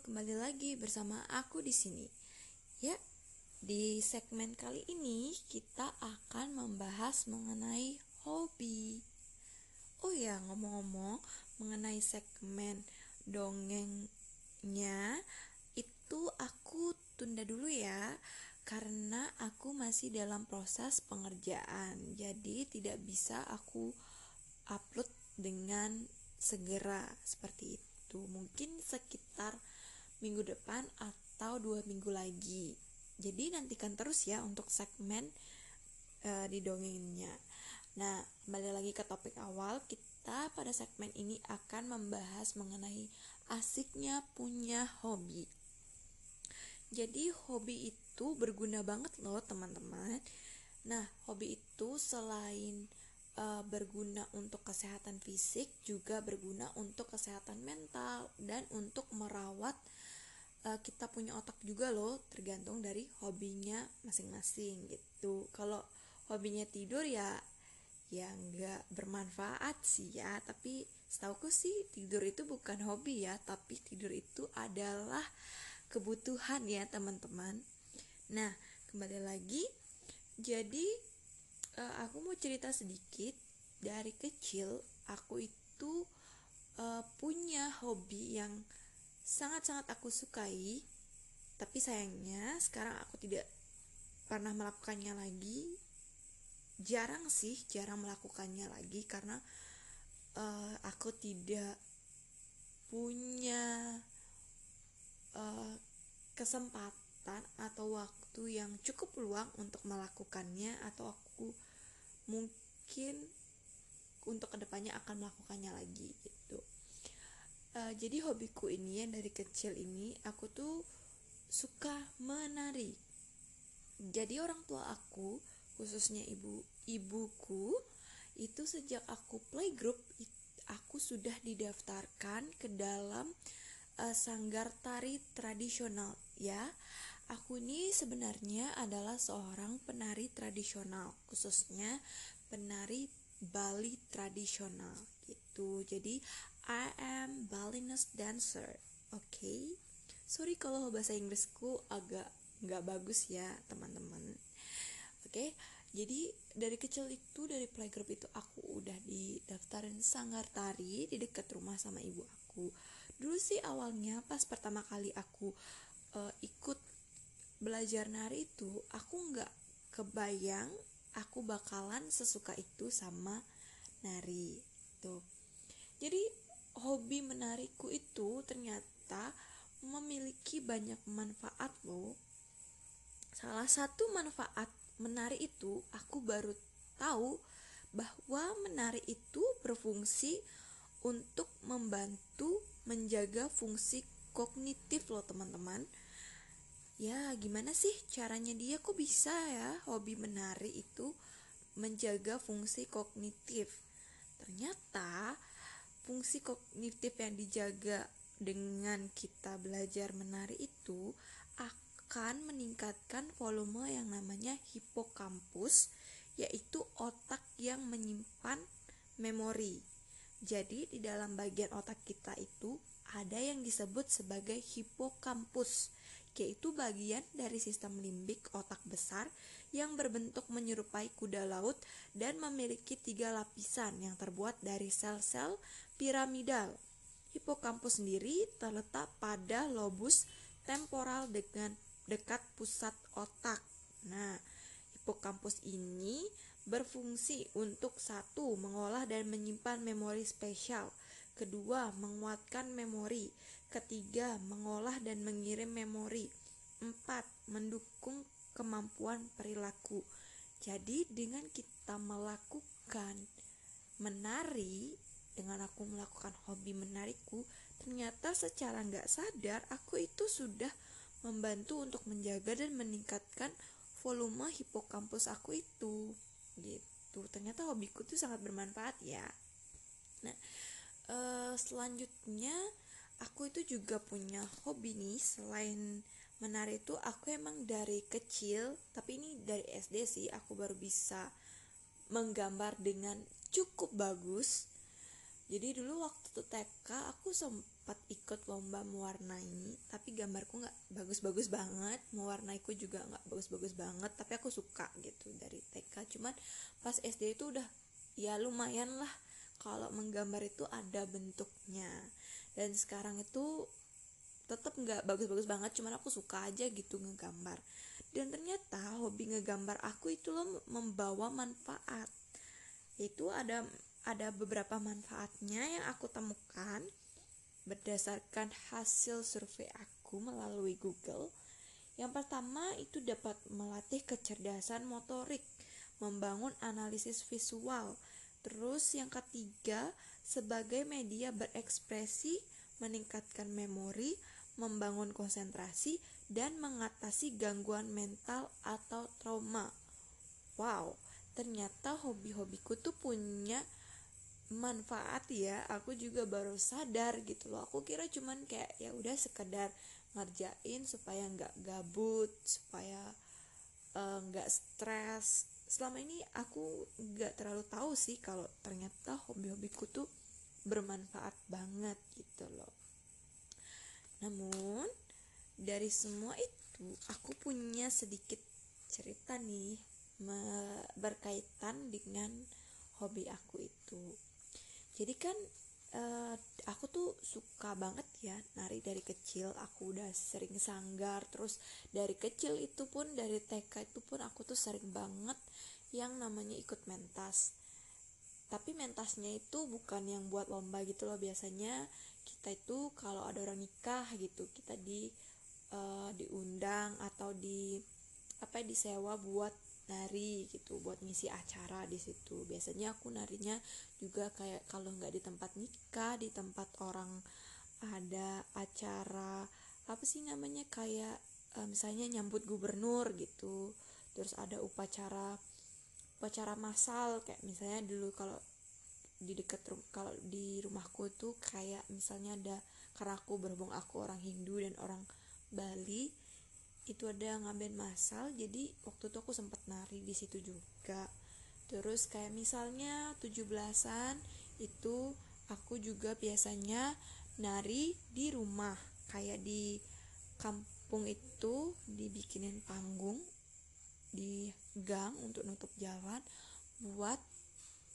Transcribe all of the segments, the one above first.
kembali lagi bersama aku di sini. Ya, di segmen kali ini kita akan membahas mengenai hobi. Oh ya, ngomong-ngomong mengenai segmen dongengnya itu aku tunda dulu ya karena aku masih dalam proses pengerjaan. Jadi tidak bisa aku upload dengan segera seperti itu mungkin sekitar minggu depan atau dua minggu lagi. Jadi nantikan terus ya untuk segmen uh, di dongengnya nah kembali lagi ke topik awal kita pada segmen ini akan membahas mengenai asiknya punya hobi. Jadi hobi itu berguna banget loh teman-teman. Nah hobi itu selain uh, berguna untuk kesehatan fisik juga berguna untuk kesehatan mental dan untuk merawat uh, kita punya otak juga loh tergantung dari hobinya masing-masing gitu. Kalau hobinya tidur ya ya nggak bermanfaat sih ya. Tapi setauku sih tidur itu bukan hobi ya tapi tidur itu adalah kebutuhan ya teman-teman. Nah kembali lagi jadi uh, aku mau cerita sedikit. Dari kecil aku itu uh, punya hobi yang sangat-sangat aku sukai tapi sayangnya sekarang aku tidak pernah melakukannya lagi. Jarang sih jarang melakukannya lagi karena uh, aku tidak punya uh, kesempatan atau waktu yang cukup luang untuk melakukannya atau aku mungkin untuk ke depannya akan melakukannya lagi. gitu uh, jadi hobiku ini yang dari kecil ini aku tuh suka menari jadi orang tua aku khususnya ibu ibuku itu sejak aku playgroup aku sudah didaftarkan ke dalam uh, sanggar tari tradisional ya Aku ini sebenarnya adalah seorang penari tradisional, khususnya penari Bali tradisional gitu. Jadi I am Balinese dancer. Oke. Okay? Sorry kalau bahasa Inggrisku agak nggak bagus ya, teman-teman. Oke. Okay? Jadi dari kecil itu dari playgroup itu aku udah didaftarin sanggar tari di dekat rumah sama ibu aku. Dulu sih awalnya pas pertama kali aku uh, ikut belajar nari itu aku nggak kebayang aku bakalan sesuka itu sama nari tuh jadi hobi menariku itu ternyata memiliki banyak manfaat loh salah satu manfaat menari itu aku baru tahu bahwa menari itu berfungsi untuk membantu menjaga fungsi kognitif loh teman-teman. Ya gimana sih caranya dia? Kok bisa ya hobi menari itu menjaga fungsi kognitif? Ternyata fungsi kognitif yang dijaga dengan kita belajar menari itu akan meningkatkan volume yang namanya hipokampus yaitu otak yang menyimpan memori. Jadi di dalam bagian otak kita itu ada yang disebut sebagai hipokampus yaitu bagian dari sistem limbik otak besar yang berbentuk menyerupai kuda laut dan memiliki tiga lapisan yang terbuat dari sel-sel piramidal. Hipokampus sendiri terletak pada lobus temporal dengan dekat pusat otak. Nah, hipokampus ini berfungsi untuk satu mengolah dan menyimpan memori spesial, kedua menguatkan memori, Ketiga, mengolah dan mengirim memori. Empat, mendukung kemampuan perilaku. Jadi dengan kita melakukan menari, dengan aku melakukan hobi menariku, ternyata secara nggak sadar aku itu sudah membantu untuk menjaga dan meningkatkan volume hipokampus aku itu. Gitu. Ternyata hobiku itu sangat bermanfaat ya. Nah, uh, selanjutnya aku itu juga punya hobi nih selain menari itu aku emang dari kecil tapi ini dari SD sih aku baru bisa menggambar dengan cukup bagus. Jadi dulu waktu TK aku sempat sempat ikut lomba mewarnai tapi gambarku nggak bagus-bagus banget mewarnaiku juga nggak bagus-bagus banget tapi aku suka gitu dari TK cuman pas SD itu udah ya lumayan lah kalau menggambar itu ada bentuknya. Dan sekarang itu tetap nggak bagus-bagus banget cuman aku suka aja gitu ngegambar dan ternyata hobi ngegambar aku itu loh membawa manfaat itu ada ada beberapa manfaatnya yang aku temukan berdasarkan hasil survei aku melalui Google. Yang pertama itu dapat melatih kecerdasan motorik, membangun analisis visual. Terus yang ketiga, sebagai media berekspresi, meningkatkan memori, membangun konsentrasi, dan mengatasi gangguan mental atau trauma. Wow, ternyata hobi-hobiku tuh punya manfaat ya. Aku juga baru sadar gitu loh. Aku kira cuman kayak ya udah sekedar ngerjain supaya nggak gabut supaya eh, nggak uh, stres. Selama ini aku nggak terlalu tahu sih kalau ternyata hobi-hobiku tuh bermanfaat banget gitu loh namun dari semua itu aku punya sedikit cerita nih berkaitan dengan hobi aku itu. Jadi kan uh, aku tuh suka banget ya nari dari kecil. Aku udah sering sanggar terus dari kecil itu pun dari TK itu pun aku tuh sering banget yang namanya ikut mentas. Tapi mentasnya itu bukan yang buat lomba gitu loh biasanya kita itu kalau ada orang nikah gitu kita di uh, diundang atau di apa ya, disewa buat nari gitu buat ngisi acara di situ. Biasanya aku narinya juga kayak kalau nggak di tempat nikah di tempat orang ada acara apa sih namanya kayak uh, misalnya nyambut gubernur gitu terus ada upacara upacara massal kayak misalnya dulu kalau di dekat kalau di rumahku tuh kayak misalnya ada karena aku berhubung aku orang Hindu dan orang Bali itu ada ngaben masal jadi waktu itu aku sempat nari di situ juga. Terus kayak misalnya 17-an itu aku juga biasanya nari di rumah kayak di kampung itu dibikinin panggung di gang untuk nutup jalan buat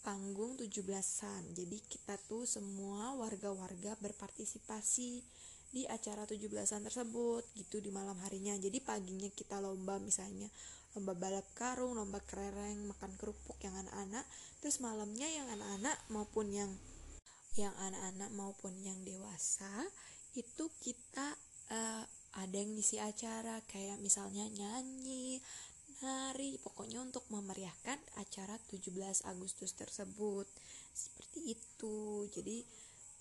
panggung 17-an. Jadi kita tuh semua warga-warga berpartisipasi di acara 17-an tersebut gitu di malam harinya. Jadi paginya kita lomba misalnya lomba balap karung, lomba kerereng, makan kerupuk yang anak-anak. Terus malamnya yang anak-anak maupun yang yang anak-anak maupun yang dewasa itu kita uh, ada yang ngisi acara. Kayak misalnya nyanyi nari pokoknya untuk memeriahkan acara 17 Agustus tersebut. Seperti itu. Jadi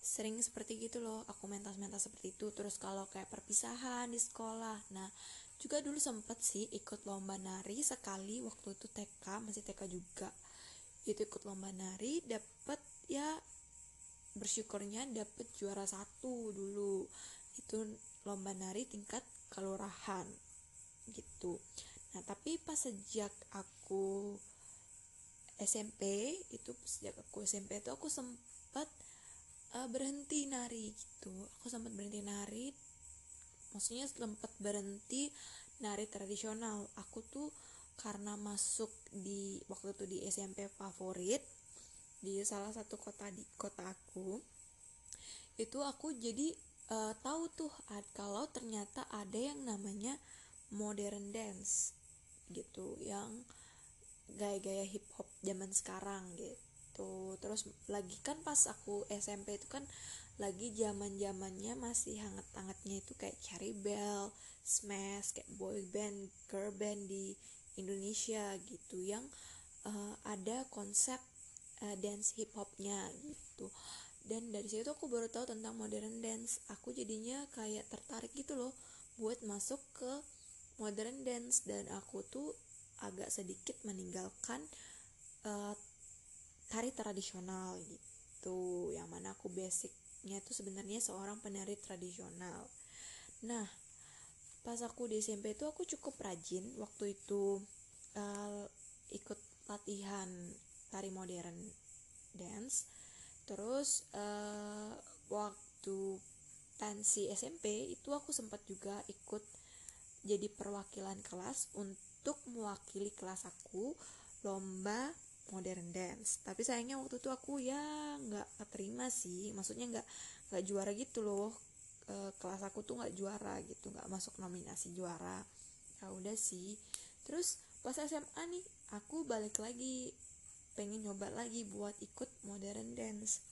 sering seperti gitu loh. Aku mentas-mentas seperti itu. Terus kalau kayak perpisahan di sekolah. Nah juga dulu sempet sih ikut lomba nari sekali. Waktu itu TK masih TK juga. Itu ikut lomba nari dapet ya bersyukurnya dapet juara satu dulu. Itu lomba nari tingkat kelurahan gitu nah tapi pas sejak aku SMP itu sejak aku SMP itu aku sempet uh, berhenti nari gitu. Aku sempat berhenti nari maksudnya sempat berhenti nari tradisional. Aku tuh karena masuk di waktu itu di SMP favorit di salah satu kota di kota aku itu aku jadi uh, tahu tuh kalau ternyata ada yang namanya modern dance gitu yang gaya-gaya hip hop zaman sekarang gitu. Terus lagi kan pas aku SMP itu kan lagi zaman zamannya masih hangat hangatnya itu kayak Cherry Bell, Smash, kayak boy band, girl band di Indonesia gitu yang uh, ada konsep uh, dance hip hopnya gitu. Dan dari situ aku baru tahu tentang modern dance. Aku jadinya kayak tertarik gitu loh buat masuk ke modern dance dan aku tuh agak sedikit meninggalkan uh, tari tradisional gitu. Yang mana aku basicnya itu sebenarnya seorang penari tradisional. Nah pas aku di SMP itu aku cukup rajin waktu itu uh, ikut latihan tari modern dance. Terus uh, waktu pensi SMP itu aku sempat juga ikut jadi perwakilan kelas untuk mewakili kelas aku lomba modern dance. Tapi sayangnya waktu itu aku ya nggak keterima sih. Maksudnya nggak nggak juara gitu loh. E, kelas aku tuh nggak juara gitu nggak masuk nominasi juara. Ya udah sih. Terus pas SMA nih aku balik lagi. Pengen nyoba lagi buat ikut modern dance.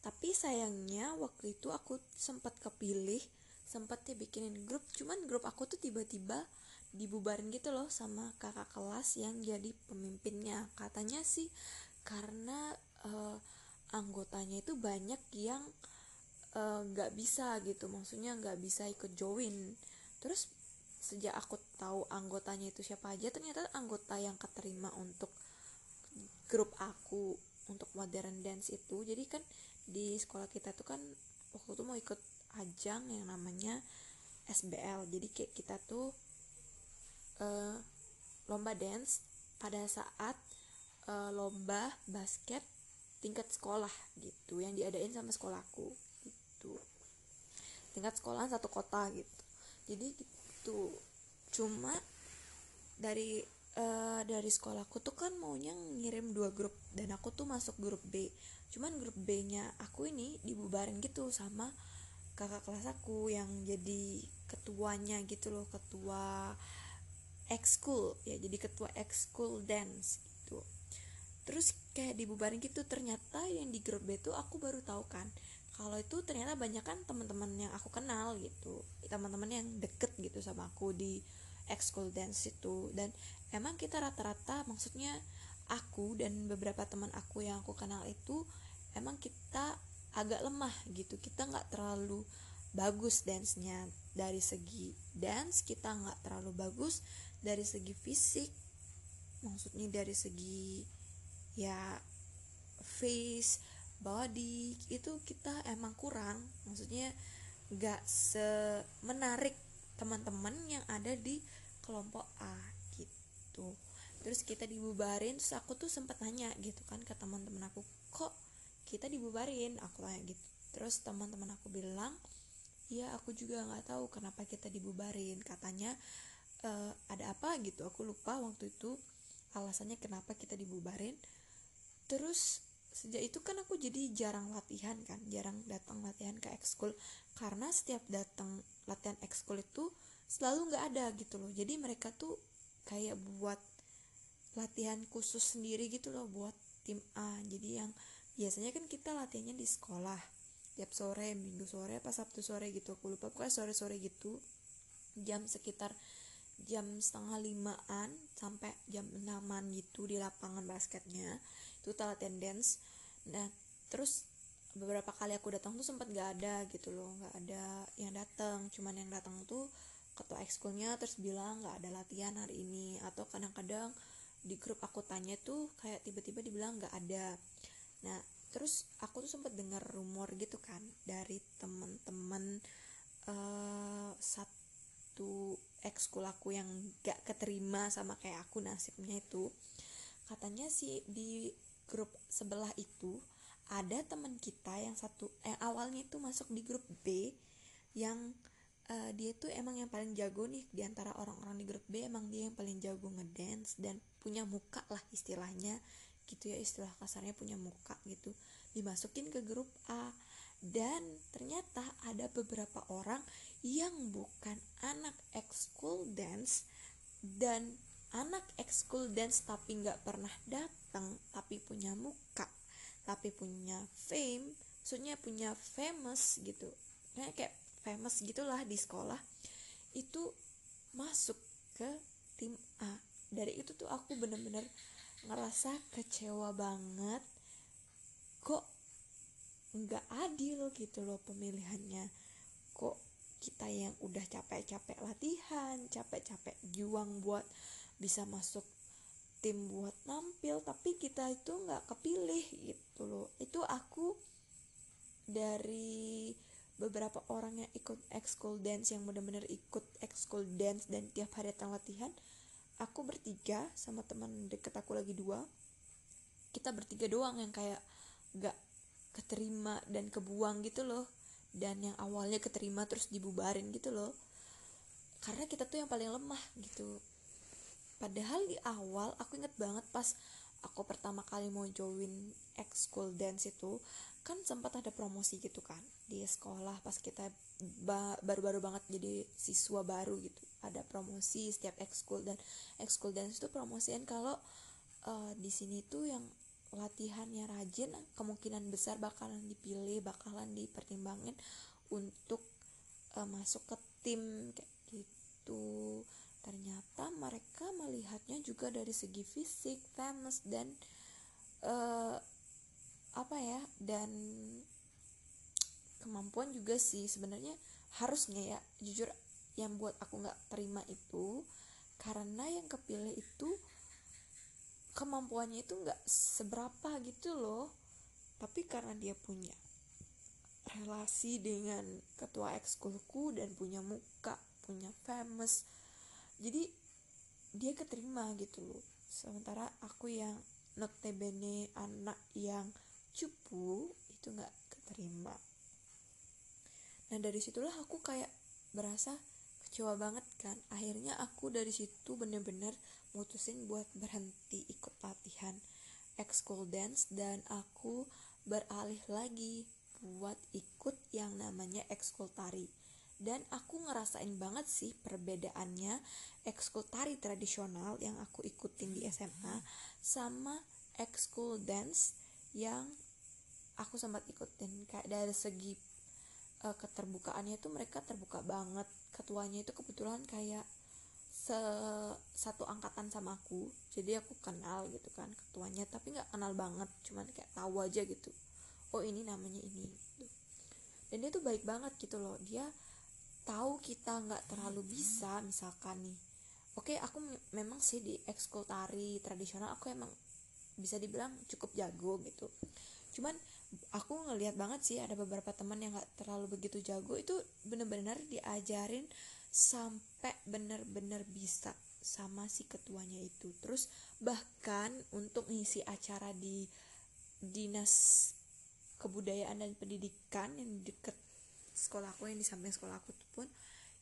Tapi sayangnya waktu itu aku sempat kepilih sempat ya bikinin grup. Cuman grup aku tuh tiba-tiba dibubarin gitu loh sama kakak kelas yang jadi pemimpinnya. Katanya sih karena uh, anggotanya itu banyak yang eh, nggak uh, bisa gitu. Maksudnya nggak bisa ikut join. Terus sejak aku tahu anggotanya itu siapa aja ternyata anggota yang keterima untuk grup aku untuk modern dance itu. Jadi kan di sekolah kita tuh kan waktu itu mau ikut ajang yang namanya SBL jadi kayak kita tuh uh, lomba dance pada saat uh, lomba basket tingkat sekolah gitu yang diadain sama sekolahku gitu. Tingkat sekolah satu kota gitu. Jadi gitu. Cuma dari uh, dari sekolahku tuh kan maunya ngirim dua grup dan aku tuh masuk grup B. Cuman grup B nya aku ini dibubarin gitu sama kakak kelas aku yang jadi ketuanya gitu loh ketua ekskul. Ya jadi ketua ekskul dance gitu. Terus kayak dibubarin gitu ternyata yang di grup B itu aku baru tahu kan kalau itu ternyata banyak kan teman-teman yang aku kenal gitu teman-teman yang deket gitu sama aku di ekskul dance itu. Dan emang kita rata-rata maksudnya aku dan beberapa teman aku yang aku kenal itu emang kita agak lemah gitu. Kita nggak terlalu bagus dance-nya dari segi dance kita nggak terlalu bagus dari segi fisik maksudnya dari segi ya face body itu kita emang kurang. Maksudnya nggak semenarik teman-teman yang ada di kelompok A gitu. Terus kita dibubarin terus aku tuh sempat nanya gitu kan ke teman-teman aku kok kita dibubarin aku tanya gitu. Terus teman-teman aku bilang iya aku juga nggak tahu kenapa kita dibubarin. Katanya uh, ada apa? Gitu aku lupa waktu itu alasannya kenapa kita dibubarin. Terus sejak itu kan aku jadi jarang latihan kan jarang datang latihan ke ekskul. Karena setiap datang latihan ekskul itu selalu nggak ada gitu loh. Jadi mereka tuh kayak buat latihan khusus sendiri gitu loh buat tim A. Jadi yang biasanya kan kita latihannya di sekolah tiap sore minggu sore pas sabtu sore gitu. Aku lupa pokoknya sore sore gitu. Jam sekitar jam setengah limaan sampai jam enaman gitu di lapangan basketnya. Itu latihan dance. Nah terus beberapa kali aku datang tuh sempat gak ada gitu loh nggak ada yang datang. Cuman yang datang tuh ketua ekskulnya terus bilang nggak ada latihan hari ini. Atau kadang-kadang di grup aku tanya tuh kayak tiba-tiba dibilang nggak ada nah terus aku tuh sempat dengar rumor gitu kan dari temen-temen uh, satu ekskul aku yang gak keterima sama kayak aku nasibnya itu. Katanya sih di grup sebelah itu ada teman kita yang satu eh awalnya itu masuk di grup B yang uh, dia tuh emang yang paling jago nih. Di antara orang-orang di grup B emang dia yang paling jago ngedance dan punya muka lah istilahnya gitu ya istilah kasarnya punya muka gitu dimasukin ke grup A. Dan ternyata ada beberapa orang yang bukan anak ekskul dance dan anak ekskul dance tapi nggak pernah datang tapi punya muka tapi punya fame maksudnya punya famous gitu. Nah, kayak famous gitulah di sekolah itu masuk ke tim A. Dari itu tuh aku bener-bener ngerasa kecewa banget kok nggak adil gitu loh pemilihannya. Kok kita yang udah capek-capek latihan capek-capek juang buat bisa masuk tim buat nampil tapi kita itu nggak kepilih gitu loh. Itu aku dari beberapa orang yang ikut ekskul dance yang benar-benar ikut ekskul dance dan tiap hari latihan aku bertiga sama teman deket aku lagi dua kita bertiga doang yang kayak gak keterima dan kebuang gitu loh. Dan yang awalnya keterima terus dibubarin gitu loh. Karena kita tuh yang paling lemah gitu. Padahal di awal aku inget banget pas aku pertama kali mau join school dance itu kan sempat ada promosi gitu kan di sekolah pas kita baru-baru banget jadi siswa baru gitu ada promosi setiap school dan school dance itu promosian kalau uh, di sini tuh yang latihannya rajin kemungkinan besar bakalan dipilih bakalan dipertimbangin untuk uh, masuk ke tim kayak gitu. Ternyata mereka melihatnya juga dari segi fisik famous dan uh, apa ya dan kemampuan juga sih sebenarnya harusnya ya jujur yang buat aku nggak terima itu karena yang kepilih itu kemampuannya itu nggak seberapa gitu loh. Tapi karena dia punya relasi dengan ketua ekskulku dan punya muka punya famous jadi dia keterima gitu loh. Sementara aku yang notabene anak yang cupu itu nggak keterima. Nah dari situlah aku kayak berasa kecewa banget kan. Akhirnya aku dari situ bener-bener mutusin buat berhenti ikut latihan ekskul dance dan aku beralih lagi buat ikut yang namanya ekskul tari. Dan aku ngerasain banget sih perbedaannya ekskul tari tradisional yang aku ikutin di SMA sama ekskul dance yang aku sempat ikutin. Kayak dari segi uh, keterbukaannya tuh mereka terbuka banget ketuanya itu kebetulan kayak se satu angkatan sama aku. Jadi aku kenal gitu kan ketuanya tapi nggak kenal banget cuman kayak tahu aja gitu. Oh ini namanya ini gitu. dan dia tuh baik banget gitu loh. Dia tahu kita nggak terlalu bisa misalkan nih. Oke aku memang sih di ekskul tari tradisional aku emang bisa dibilang cukup jago gitu. Cuman aku ngelihat banget sih ada beberapa teman yang nggak terlalu begitu jago itu bener-bener diajarin sampai bener-bener bisa sama si ketuanya itu. Terus bahkan untuk ngisi acara di dinas kebudayaan dan pendidikan yang deket sekolahku yang di samping sekolahku tuh pun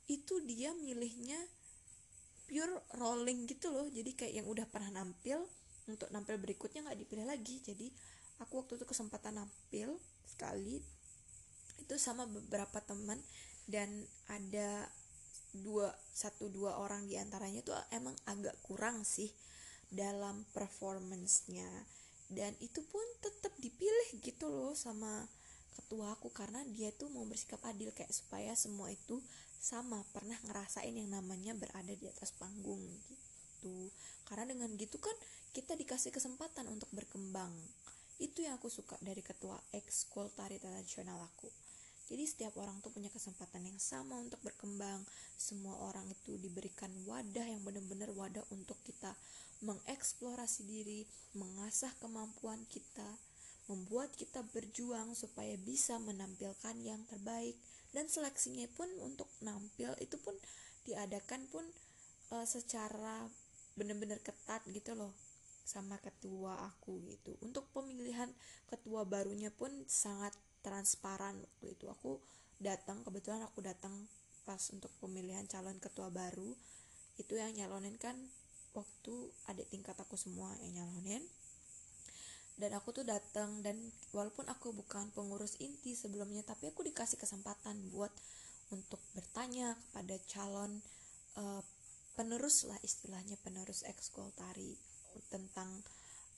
itu dia milihnya pure rolling gitu loh. Jadi kayak yang udah pernah nampil untuk nampil berikutnya nggak dipilih lagi. Jadi aku waktu itu kesempatan nampil sekali itu sama beberapa teman dan ada dua satu dua orang di antaranya tuh emang agak kurang sih dalam performancenya. Dan itu pun tetap dipilih gitu loh sama ketua aku karena dia tuh mau bersikap adil kayak supaya semua itu sama. Pernah ngerasain yang namanya berada di atas panggung gitu. Karena dengan gitu kan kita dikasih kesempatan untuk berkembang itu yang aku suka dari ketua ekskul tari tradisional aku jadi setiap orang tuh punya kesempatan yang sama untuk berkembang. Semua orang itu diberikan wadah yang benar-benar wadah untuk kita mengeksplorasi diri, mengasah kemampuan kita, membuat kita berjuang supaya bisa menampilkan yang terbaik. Dan seleksinya pun untuk nampil itu pun diadakan pun e, secara benar-benar ketat gitu loh sama ketua aku gitu. Untuk pemilihan ketua barunya pun sangat transparan waktu itu. Aku datang kebetulan aku datang pas untuk pemilihan calon ketua baru. Itu yang nyalonin kan waktu adik tingkat aku semua yang nyalonin. Dan aku tuh datang dan walaupun aku bukan pengurus inti sebelumnya tapi aku dikasih kesempatan buat untuk bertanya kepada calon uh, penerus lah istilahnya penerus ekskul tari tentang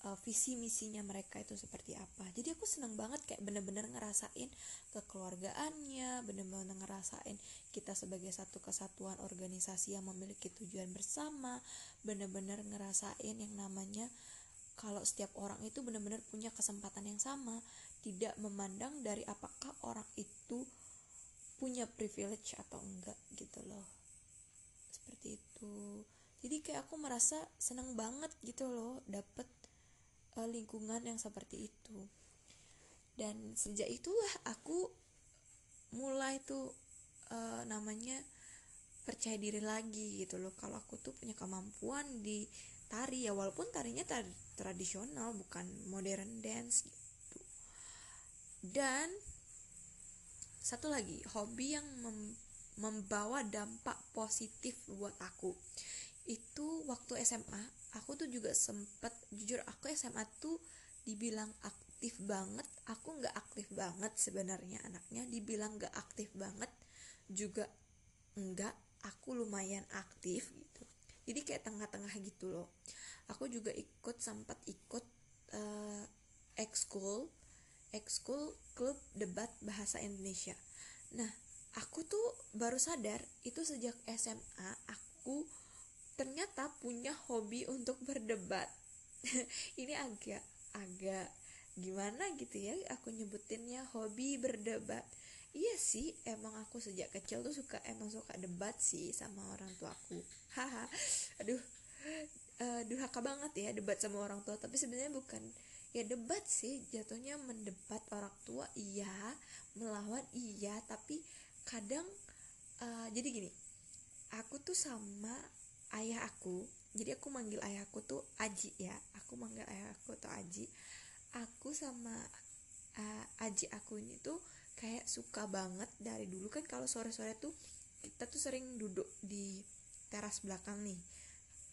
uh, visi misinya mereka itu seperti apa. Jadi aku seneng banget kayak bener-bener ngerasain kekeluargaannya bener-bener ngerasain kita sebagai satu kesatuan organisasi yang memiliki tujuan bersama bener-bener ngerasain yang namanya kalau setiap orang itu benar-benar punya kesempatan yang sama tidak memandang dari apakah orang itu punya privilege atau enggak gitu loh. Seperti itu jadi kayak aku merasa seneng banget gitu loh dapet uh, lingkungan yang seperti itu. Dan sejak itulah aku mulai tuh uh, namanya percaya diri lagi gitu loh. Kalau aku tuh punya kemampuan di tari ya walaupun tarinya tari tradisional bukan modern dance gitu. Dan satu lagi hobi yang mem membawa dampak positif buat aku itu waktu SMA aku tuh juga sempet jujur aku SMA tuh dibilang aktif banget aku nggak aktif banget sebenarnya anaknya dibilang nggak aktif banget juga enggak aku lumayan aktif gitu. Jadi kayak tengah-tengah gitu loh. Aku juga ikut sempat ikut uh, ekskul ekskul klub debat bahasa Indonesia. Nah aku tuh baru sadar itu sejak SMA aku ternyata punya hobi untuk berdebat. Ini agak agak gimana gitu ya aku nyebutinnya hobi berdebat. Iya sih emang aku sejak kecil tuh suka emang suka debat sih sama orang tua aku. Haha aduh uh, durhaka banget ya debat sama orang tua tapi sebenarnya bukan ya debat sih jatuhnya mendebat orang tua iya melawan iya tapi kadang uh, jadi gini aku tuh sama ayah aku jadi aku manggil ayahku tuh Aji ya. Aku manggil ayahku tuh Aji. Aku sama uh, Aji aku ini tuh kayak suka banget dari dulu. Kan kalau sore-sore tuh kita tuh sering duduk di teras belakang nih.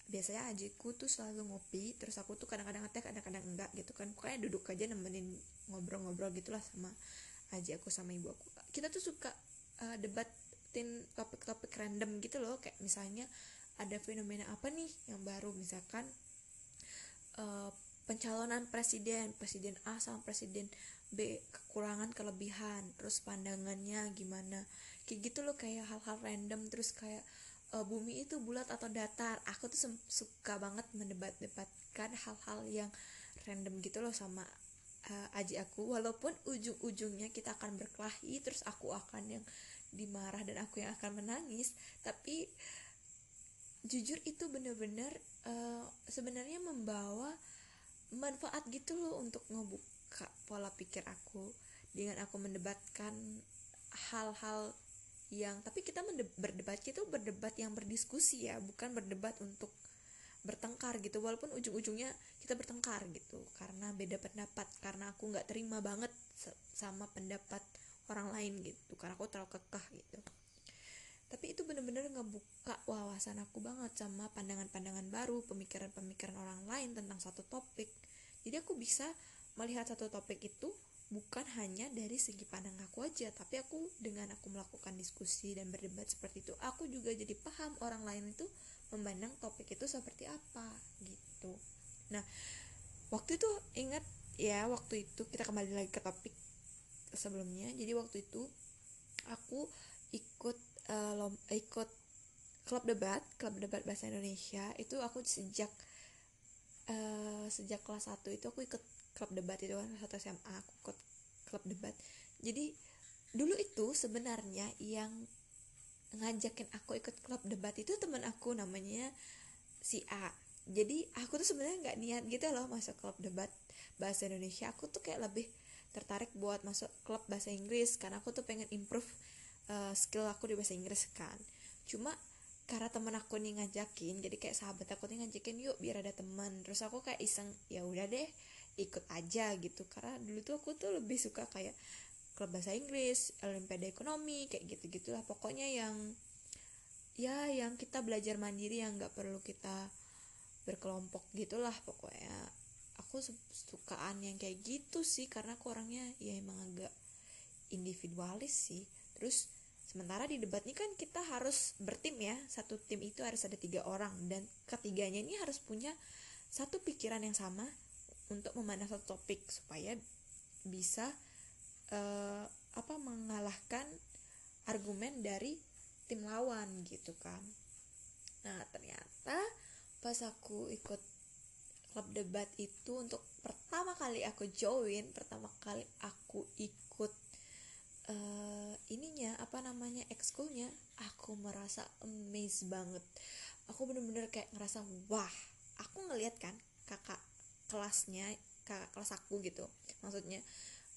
Biasanya ajiku tuh selalu ngopi terus aku tuh kadang-kadang ngetek kadang-kadang enggak gitu kan. Pokoknya duduk aja nemenin ngobrol-ngobrol gitulah sama aji aku sama ibu aku. Kita tuh suka uh, debatin topik-topik random gitu loh. Kayak misalnya ada fenomena apa nih yang baru? Misalkan uh, pencalonan presiden presiden A sama presiden B kekurangan kelebihan terus pandangannya gimana? Kayak gitu loh kayak hal-hal random terus kayak uh, bumi itu bulat atau datar. Aku tuh suka banget mendebat-debatkan hal-hal yang random gitu loh sama uh, aji aku. Walaupun ujung-ujungnya kita akan berkelahi terus aku akan yang dimarah dan aku yang akan menangis tapi jujur itu bener-bener uh, sebenarnya membawa manfaat gitu loh untuk ngebuka pola pikir aku dengan aku mendebatkan hal-hal yang tapi kita berdebat itu berdebat yang berdiskusi ya bukan berdebat untuk bertengkar gitu. Walaupun ujung-ujungnya kita bertengkar gitu karena beda pendapat karena aku nggak terima banget sama pendapat orang lain gitu karena aku terlalu kekeh gitu tapi itu bener-bener ngebuka wawasan aku banget sama pandangan-pandangan baru pemikiran-pemikiran orang lain tentang satu topik. Jadi aku bisa melihat satu topik itu bukan hanya dari segi pandang aku aja tapi aku dengan aku melakukan diskusi dan berdebat seperti itu aku juga jadi paham orang lain itu memandang topik itu seperti apa gitu. Nah waktu itu ingat ya waktu itu kita kembali lagi ke topik sebelumnya. Jadi waktu itu aku ikut uh, lom, ikut klub debat klub debat bahasa Indonesia. Itu aku sejak uh, sejak kelas 1 itu aku ikut klub debat itu kan satu SMA aku ikut klub debat. Jadi dulu itu sebenarnya yang ngajakin aku ikut klub debat itu teman aku namanya si A. Jadi aku tuh sebenarnya nggak niat gitu loh masuk klub debat bahasa Indonesia. Aku tuh kayak lebih tertarik buat masuk klub bahasa Inggris karena aku tuh pengen improve uh, skill aku di bahasa Inggris kan. Cuma karena temen aku nih ngajakin jadi kayak sahabat aku nih ngajakin yuk biar ada teman terus aku kayak iseng ya udah deh ikut aja gitu. Karena dulu tuh aku tuh lebih suka kayak klub bahasa Inggris olimpiade ekonomi kayak gitu gitulah pokoknya yang ya yang kita belajar mandiri yang nggak perlu kita berkelompok gitulah pokoknya. Aku sukaan yang kayak gitu sih karena aku orangnya ya emang agak individualis sih. Terus sementara di debat ini kan kita harus bertim ya. Satu tim itu harus ada tiga orang. Dan ketiganya ini harus punya satu pikiran yang sama untuk memandang satu topik supaya bisa uh, apa mengalahkan argumen dari tim lawan gitu kan. Nah ternyata pas aku ikut klub debat itu untuk pertama kali aku join pertama kali aku ikut uh, ininya apa namanya ekskulnya aku merasa amazed banget. Aku bener-bener kayak ngerasa wah aku ngeliat kan kakak kelasnya kakak kelas aku gitu. Maksudnya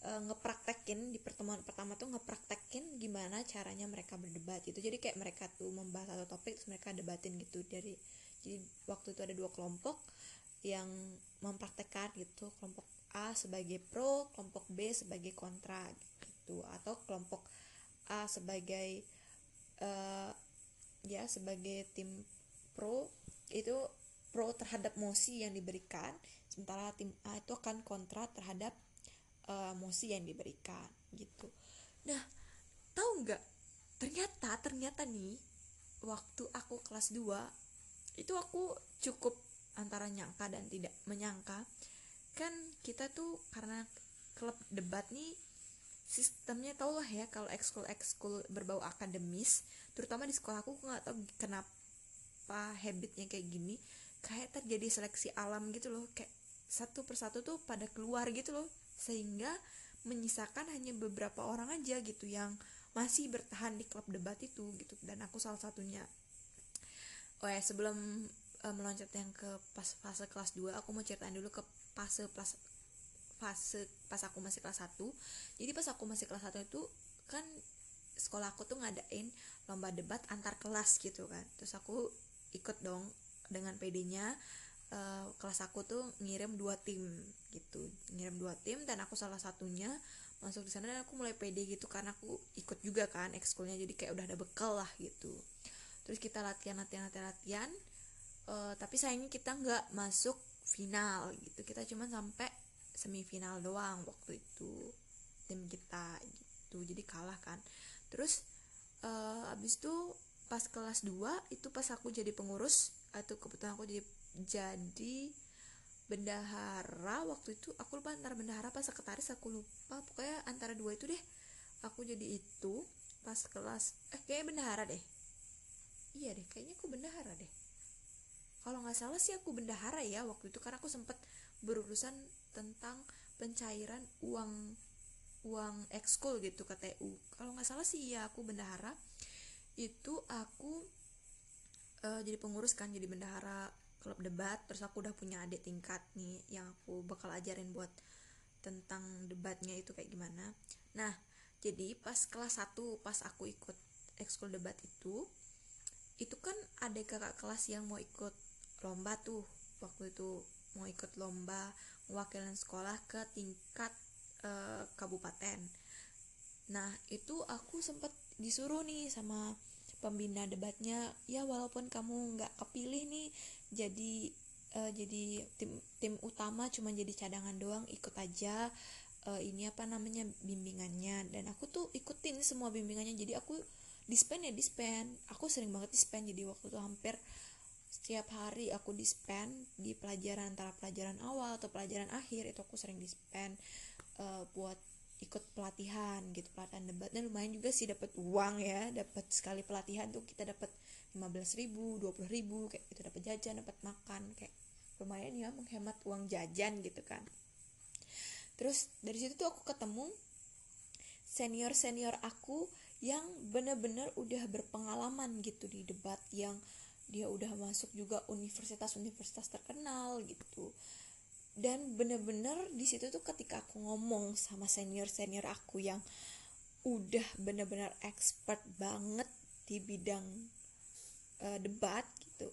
uh, ngepraktekin di pertemuan pertama tuh ngepraktekin gimana caranya mereka berdebat gitu. Jadi kayak mereka tuh membahas satu topik terus mereka debatin gitu. Dari jadi waktu itu ada dua kelompok yang mempraktekkan gitu kelompok A sebagai pro kelompok B sebagai kontra gitu atau kelompok A sebagai uh, ya sebagai tim pro itu pro terhadap mosi yang diberikan sementara tim A itu akan kontra terhadap uh, mosi yang diberikan gitu. Nah tahu nggak ternyata ternyata nih waktu aku kelas 2 itu aku cukup antara nyangka dan tidak menyangka. Kan kita tuh karena klub debat nih sistemnya tau lah ya kalau ekskul ekskul berbau akademis terutama di sekolah aku nggak tahu kenapa habitnya kayak gini. Kayak terjadi seleksi alam gitu loh kayak satu persatu tuh pada keluar gitu loh sehingga menyisakan hanya beberapa orang aja gitu yang masih bertahan di klub debat itu gitu. Dan aku salah satunya. Oh ya sebelum uh, meloncat yang ke pas fase kelas 2 aku mau ceritain dulu ke fase pas fase pas aku masih kelas 1 jadi pas aku masih kelas 1 itu kan sekolah aku tuh ngadain lomba debat antar kelas gitu kan. Terus aku ikut dong dengan PD-nya uh, kelas aku tuh ngirim dua tim gitu. Ngirim dua tim dan aku salah satunya masuk di sana dan aku mulai pede gitu karena aku ikut juga kan ekskulnya. Jadi kayak udah ada bekal lah gitu. Terus kita latihan latihan latihan latihan. Uh, tapi sayangnya kita nggak masuk final gitu. Kita cuma sampai semifinal doang waktu itu tim kita gitu. Jadi kalah kan. Terus uh, abis itu pas kelas 2 itu pas aku jadi pengurus atau kebetulan aku jadi jadi bendahara waktu itu aku lupa antara bendahara pas sekretaris aku lupa. Pokoknya antara dua itu deh aku jadi itu pas kelas eh kayaknya bendahara deh. Iya deh kayaknya aku bendahara deh. Kalau nggak salah sih aku bendahara ya waktu itu karena aku sempet berurusan tentang pencairan uang uang ekskul gitu ke TU kalau nggak salah sih ya aku bendahara. Itu aku uh, jadi pengurus kan jadi bendahara klub debat. Terus aku udah punya adik tingkat nih yang aku bakal ajarin buat tentang debatnya itu kayak gimana. Nah jadi pas kelas 1 pas aku ikut ekskul debat itu itu kan ada kakak kelas yang mau ikut lomba tuh waktu itu mau ikut lomba mewakilkan sekolah ke tingkat e, kabupaten. Nah itu aku sempat disuruh nih sama pembina debatnya ya walaupun kamu nggak kepilih nih jadi uh, jadi tim tim utama cuma jadi cadangan doang ikut aja uh, ini apa namanya bimbingannya. Dan aku tuh ikutin semua bimbingannya jadi aku dispen ya dispen aku sering banget dispen jadi waktu itu hampir setiap hari aku dispen di pelajaran antara pelajaran awal atau pelajaran akhir itu aku sering dispen uh, buat ikut pelatihan gitu pelatihan debat. Dan lumayan juga sih dapat uang ya dapat sekali pelatihan tuh kita dapat 15 ribu 20 ribu kayak itu dapat jajan dapat makan kayak lumayan ya menghemat uang jajan gitu kan. Terus dari situ tuh aku ketemu senior senior aku yang bener-bener udah berpengalaman gitu di debat yang dia udah masuk juga universitas-universitas terkenal gitu. Dan bener-bener di situ tuh ketika aku ngomong sama senior senior aku yang udah bener-bener expert banget di bidang uh, debat gitu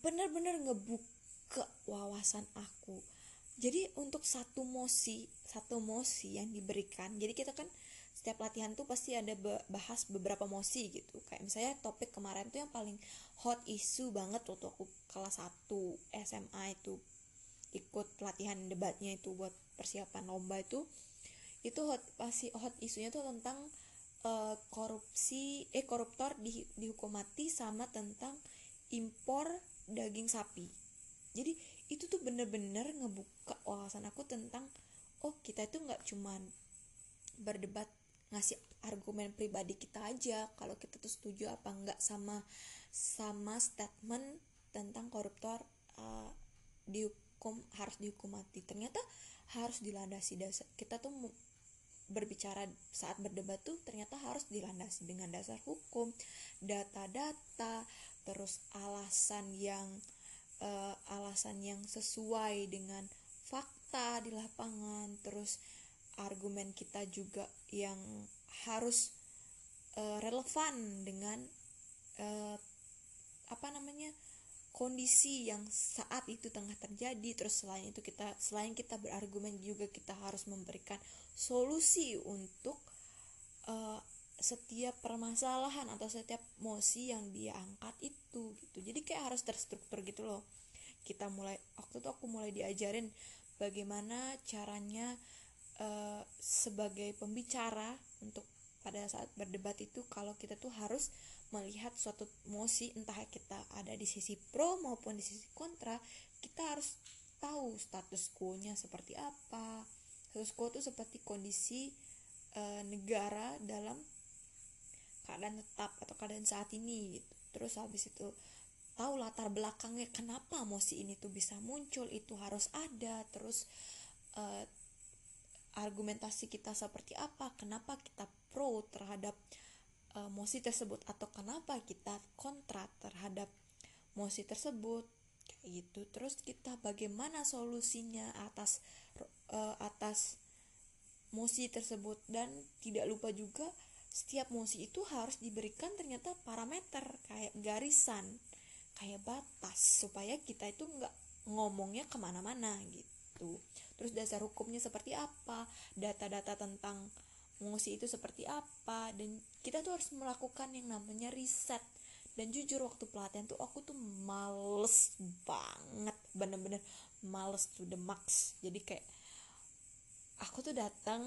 bener-bener ngebuka wawasan aku. Jadi untuk satu mosi satu mosi yang diberikan jadi kita kan setiap latihan tuh pasti ada bahas beberapa mosi gitu. Kayak misalnya topik kemarin tuh yang paling hot isu banget waktu aku kelas 1 SMA itu ikut pelatihan debatnya itu buat persiapan lomba itu itu hot pasti hot isunya tuh tentang uh, korupsi eh koruptor di, dihukum mati sama tentang impor daging sapi. Jadi itu tuh bener-bener ngebuka wawasan aku tentang oh kita itu nggak cuman berdebat ngasih argumen pribadi kita aja kalau kita tuh setuju apa enggak sama sama statement tentang koruptor uh, dihukum hukum harus dihukum mati. Ternyata harus dilandasi. Dasar kita tuh berbicara saat berdebat tuh ternyata harus dilandasi dengan dasar hukum data-data terus alasan yang uh, alasan yang sesuai dengan fakta di lapangan terus argumen kita juga yang harus uh, relevan dengan uh, apa namanya kondisi yang saat itu tengah terjadi. Terus selain itu kita selain kita berargumen juga kita harus memberikan solusi untuk uh, setiap permasalahan atau setiap mosi yang dia angkat itu gitu. Jadi kayak harus terstruktur gitu loh. Kita mulai waktu itu aku mulai diajarin bagaimana caranya uh, sebagai pembicara untuk pada saat berdebat itu kalau kita tuh harus melihat suatu mosi entah kita ada di sisi pro maupun di sisi kontra kita harus tahu status quo-nya seperti apa status quo itu seperti kondisi e, negara dalam keadaan tetap atau keadaan saat ini gitu. terus habis itu tahu latar belakangnya kenapa mosi ini tuh bisa muncul itu harus ada terus e, argumentasi kita seperti apa kenapa kita pro terhadap uh, mosi tersebut atau kenapa kita kontra terhadap mosi tersebut kayak gitu. Terus kita bagaimana solusinya atas uh, atas mosi tersebut. Dan tidak lupa juga setiap mosi itu harus diberikan ternyata parameter kayak garisan kayak batas supaya kita itu nggak ngomongnya ke mana-mana gitu terus dasar hukumnya seperti apa? Data-data tentang emosi itu seperti apa? Dan kita tuh harus melakukan yang namanya riset. Dan jujur waktu pelatihan tuh aku tuh males banget. Bener-bener males to the max. Jadi kayak aku tuh datang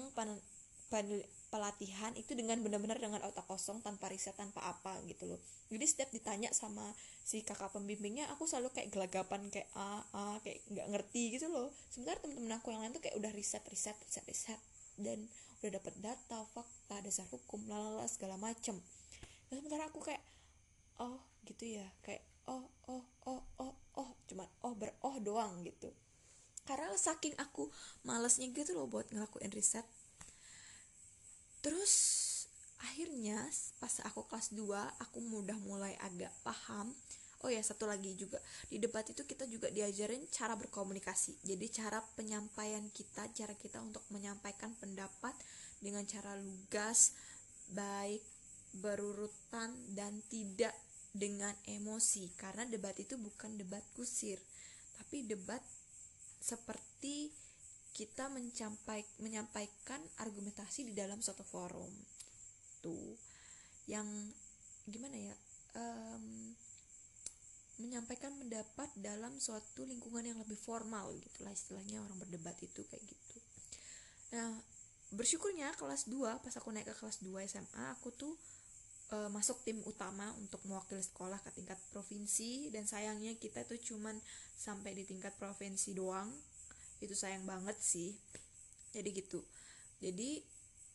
pelatihan itu dengan benar-benar dengan otak kosong tanpa riset tanpa apa gitu loh. Jadi setiap ditanya sama si kakak pembimbingnya aku selalu kayak gelagapan kayak ah ah kayak nggak ngerti gitu loh. Sementara temen-temen aku yang lain tuh kayak udah riset riset riset riset dan udah dapat data fakta dasar hukum lalala segala macem. Dan sementara aku kayak oh gitu ya kayak oh oh oh oh oh cuman oh ber oh doang gitu. Karena saking aku malesnya gitu loh buat ngelakuin riset terus akhirnya pas aku kelas 2 aku mudah mulai agak paham. Oh ya satu lagi juga. Di debat itu kita juga diajarin cara berkomunikasi. Jadi cara penyampaian kita cara kita untuk menyampaikan pendapat dengan cara lugas baik berurutan dan tidak dengan emosi. Karena debat itu bukan debat kusir tapi debat seperti kita mencampai, menyampaikan argumentasi di dalam suatu forum. Tuh yang gimana ya um, menyampaikan pendapat dalam suatu lingkungan yang lebih formal gitulah istilahnya orang berdebat itu kayak gitu. Nah bersyukurnya kelas 2 pas aku naik ke kelas 2 SMA aku tuh e, masuk tim utama untuk mewakili sekolah ke tingkat provinsi dan sayangnya kita tuh cuman sampai di tingkat provinsi doang itu sayang banget sih. Jadi gitu. Jadi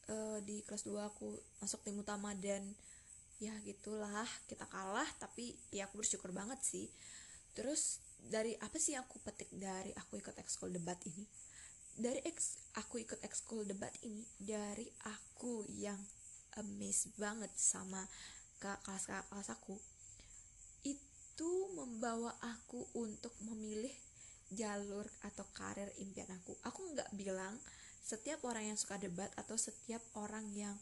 e, di kelas 2 aku masuk tim utama dan ya gitulah kita kalah tapi ya aku bersyukur banget sih. Terus dari apa sih yang aku petik dari aku ikut ekskul debat ini? Dari ex aku ikut ekskul debat ini dari aku yang amazed banget sama kelas kelas aku itu membawa aku untuk memilih jalur atau karir impian aku. Aku nggak bilang setiap orang yang suka debat atau setiap orang yang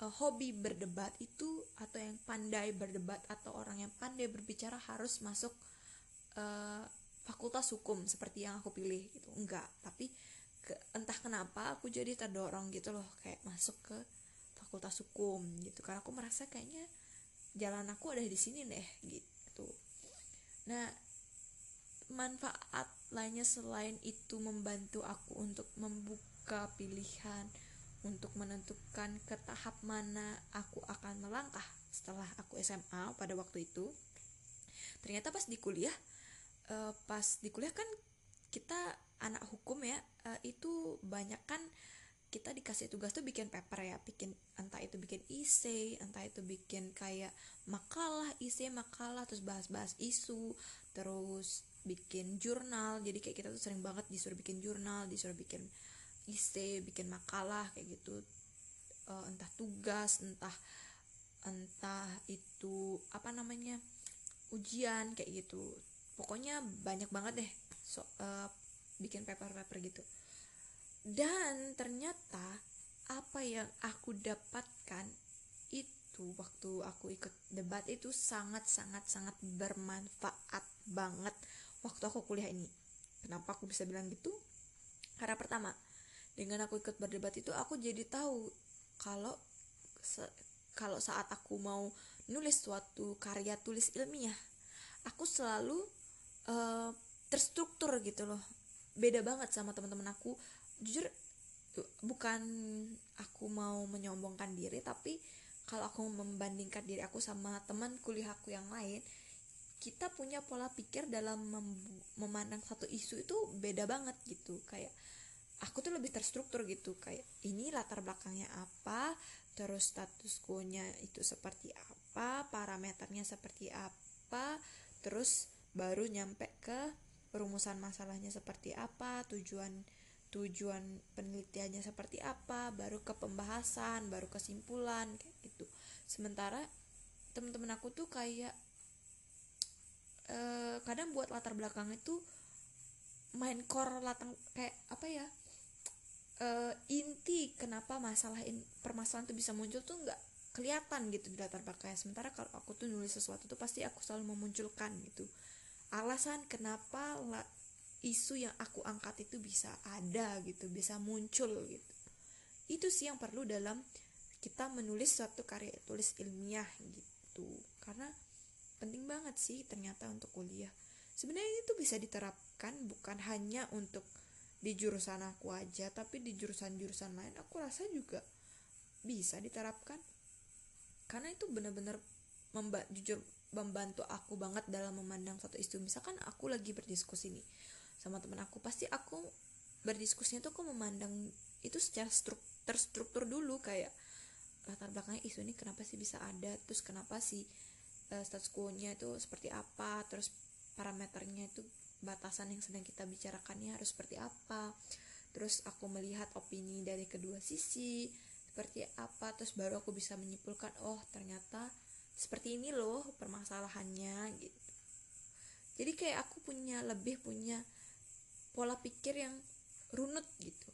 uh, hobi berdebat itu atau yang pandai berdebat atau orang yang pandai berbicara harus masuk uh, fakultas hukum seperti yang aku pilih gitu. Enggak tapi ke, entah kenapa aku jadi terdorong gitu loh kayak masuk ke fakultas hukum gitu. Karena aku merasa kayaknya jalan aku ada di sini deh gitu. Nah manfaat lainnya selain itu membantu aku untuk membuka pilihan untuk menentukan ke tahap mana aku akan melangkah setelah aku SMA pada waktu itu. Ternyata pas di kuliah uh, pas di kuliah kan kita anak hukum ya uh, itu banyak kan kita dikasih tugas tuh bikin paper ya bikin entah itu bikin isi entah itu bikin kayak makalah isi makalah terus bahas-bahas isu terus bikin jurnal. Jadi kayak kita tuh sering banget disuruh bikin jurnal disuruh bikin isi bikin makalah kayak gitu. Uh, entah tugas entah entah itu apa namanya ujian kayak gitu. Pokoknya banyak banget deh so, uh, bikin paper-paper gitu. Dan ternyata apa yang aku dapatkan itu waktu aku ikut debat itu sangat sangat sangat bermanfaat banget. Waktu aku kuliah ini. Kenapa aku bisa bilang gitu? Karena pertama dengan aku ikut berdebat itu aku jadi tahu kalau kalau saat aku mau nulis suatu karya tulis ilmiah aku selalu uh, terstruktur gitu loh. Beda banget sama teman-teman aku. Jujur bukan aku mau menyombongkan diri tapi kalau aku membandingkan diri aku sama teman kuliah aku yang lain kita punya pola pikir dalam mem memandang satu isu itu beda banget gitu. Kayak aku tuh lebih terstruktur gitu. Kayak ini latar belakangnya apa terus status quo-nya itu seperti apa parameternya seperti apa terus baru nyampe ke perumusan masalahnya seperti apa tujuan tujuan penelitiannya seperti apa baru ke pembahasan baru kesimpulan kayak gitu. Sementara teman-teman aku tuh kayak eh, kadang buat latar belakang itu main core latang kayak apa ya uh, inti kenapa masalah in, permasalahan itu bisa muncul tuh nggak kelihatan gitu di latar belakangnya. Sementara kalau aku tuh nulis sesuatu tuh pasti aku selalu memunculkan gitu. Alasan kenapa la, isu yang aku angkat itu bisa ada gitu bisa muncul gitu. Itu sih yang perlu dalam kita menulis suatu karya tulis ilmiah gitu. Karena penting banget sih ternyata untuk kuliah. Sebenarnya itu bisa diterapkan bukan hanya untuk di jurusan aku aja tapi di jurusan-jurusan lain aku rasa juga bisa diterapkan. Karena itu benar-benar memba jujur membantu aku banget dalam memandang satu isu. Misalkan aku lagi berdiskusi nih sama teman aku pasti aku berdiskusinya tuh aku memandang itu secara struk terstruktur dulu kayak latar belakangnya isu ini kenapa sih bisa ada? Terus kenapa sih uh, status quo-nya itu seperti apa terus parameternya itu batasan yang sedang kita bicarakannya harus seperti apa terus aku melihat opini dari kedua sisi seperti apa terus baru aku bisa menyimpulkan oh ternyata seperti ini loh permasalahannya gitu. Jadi kayak aku punya lebih punya pola pikir yang runut gitu.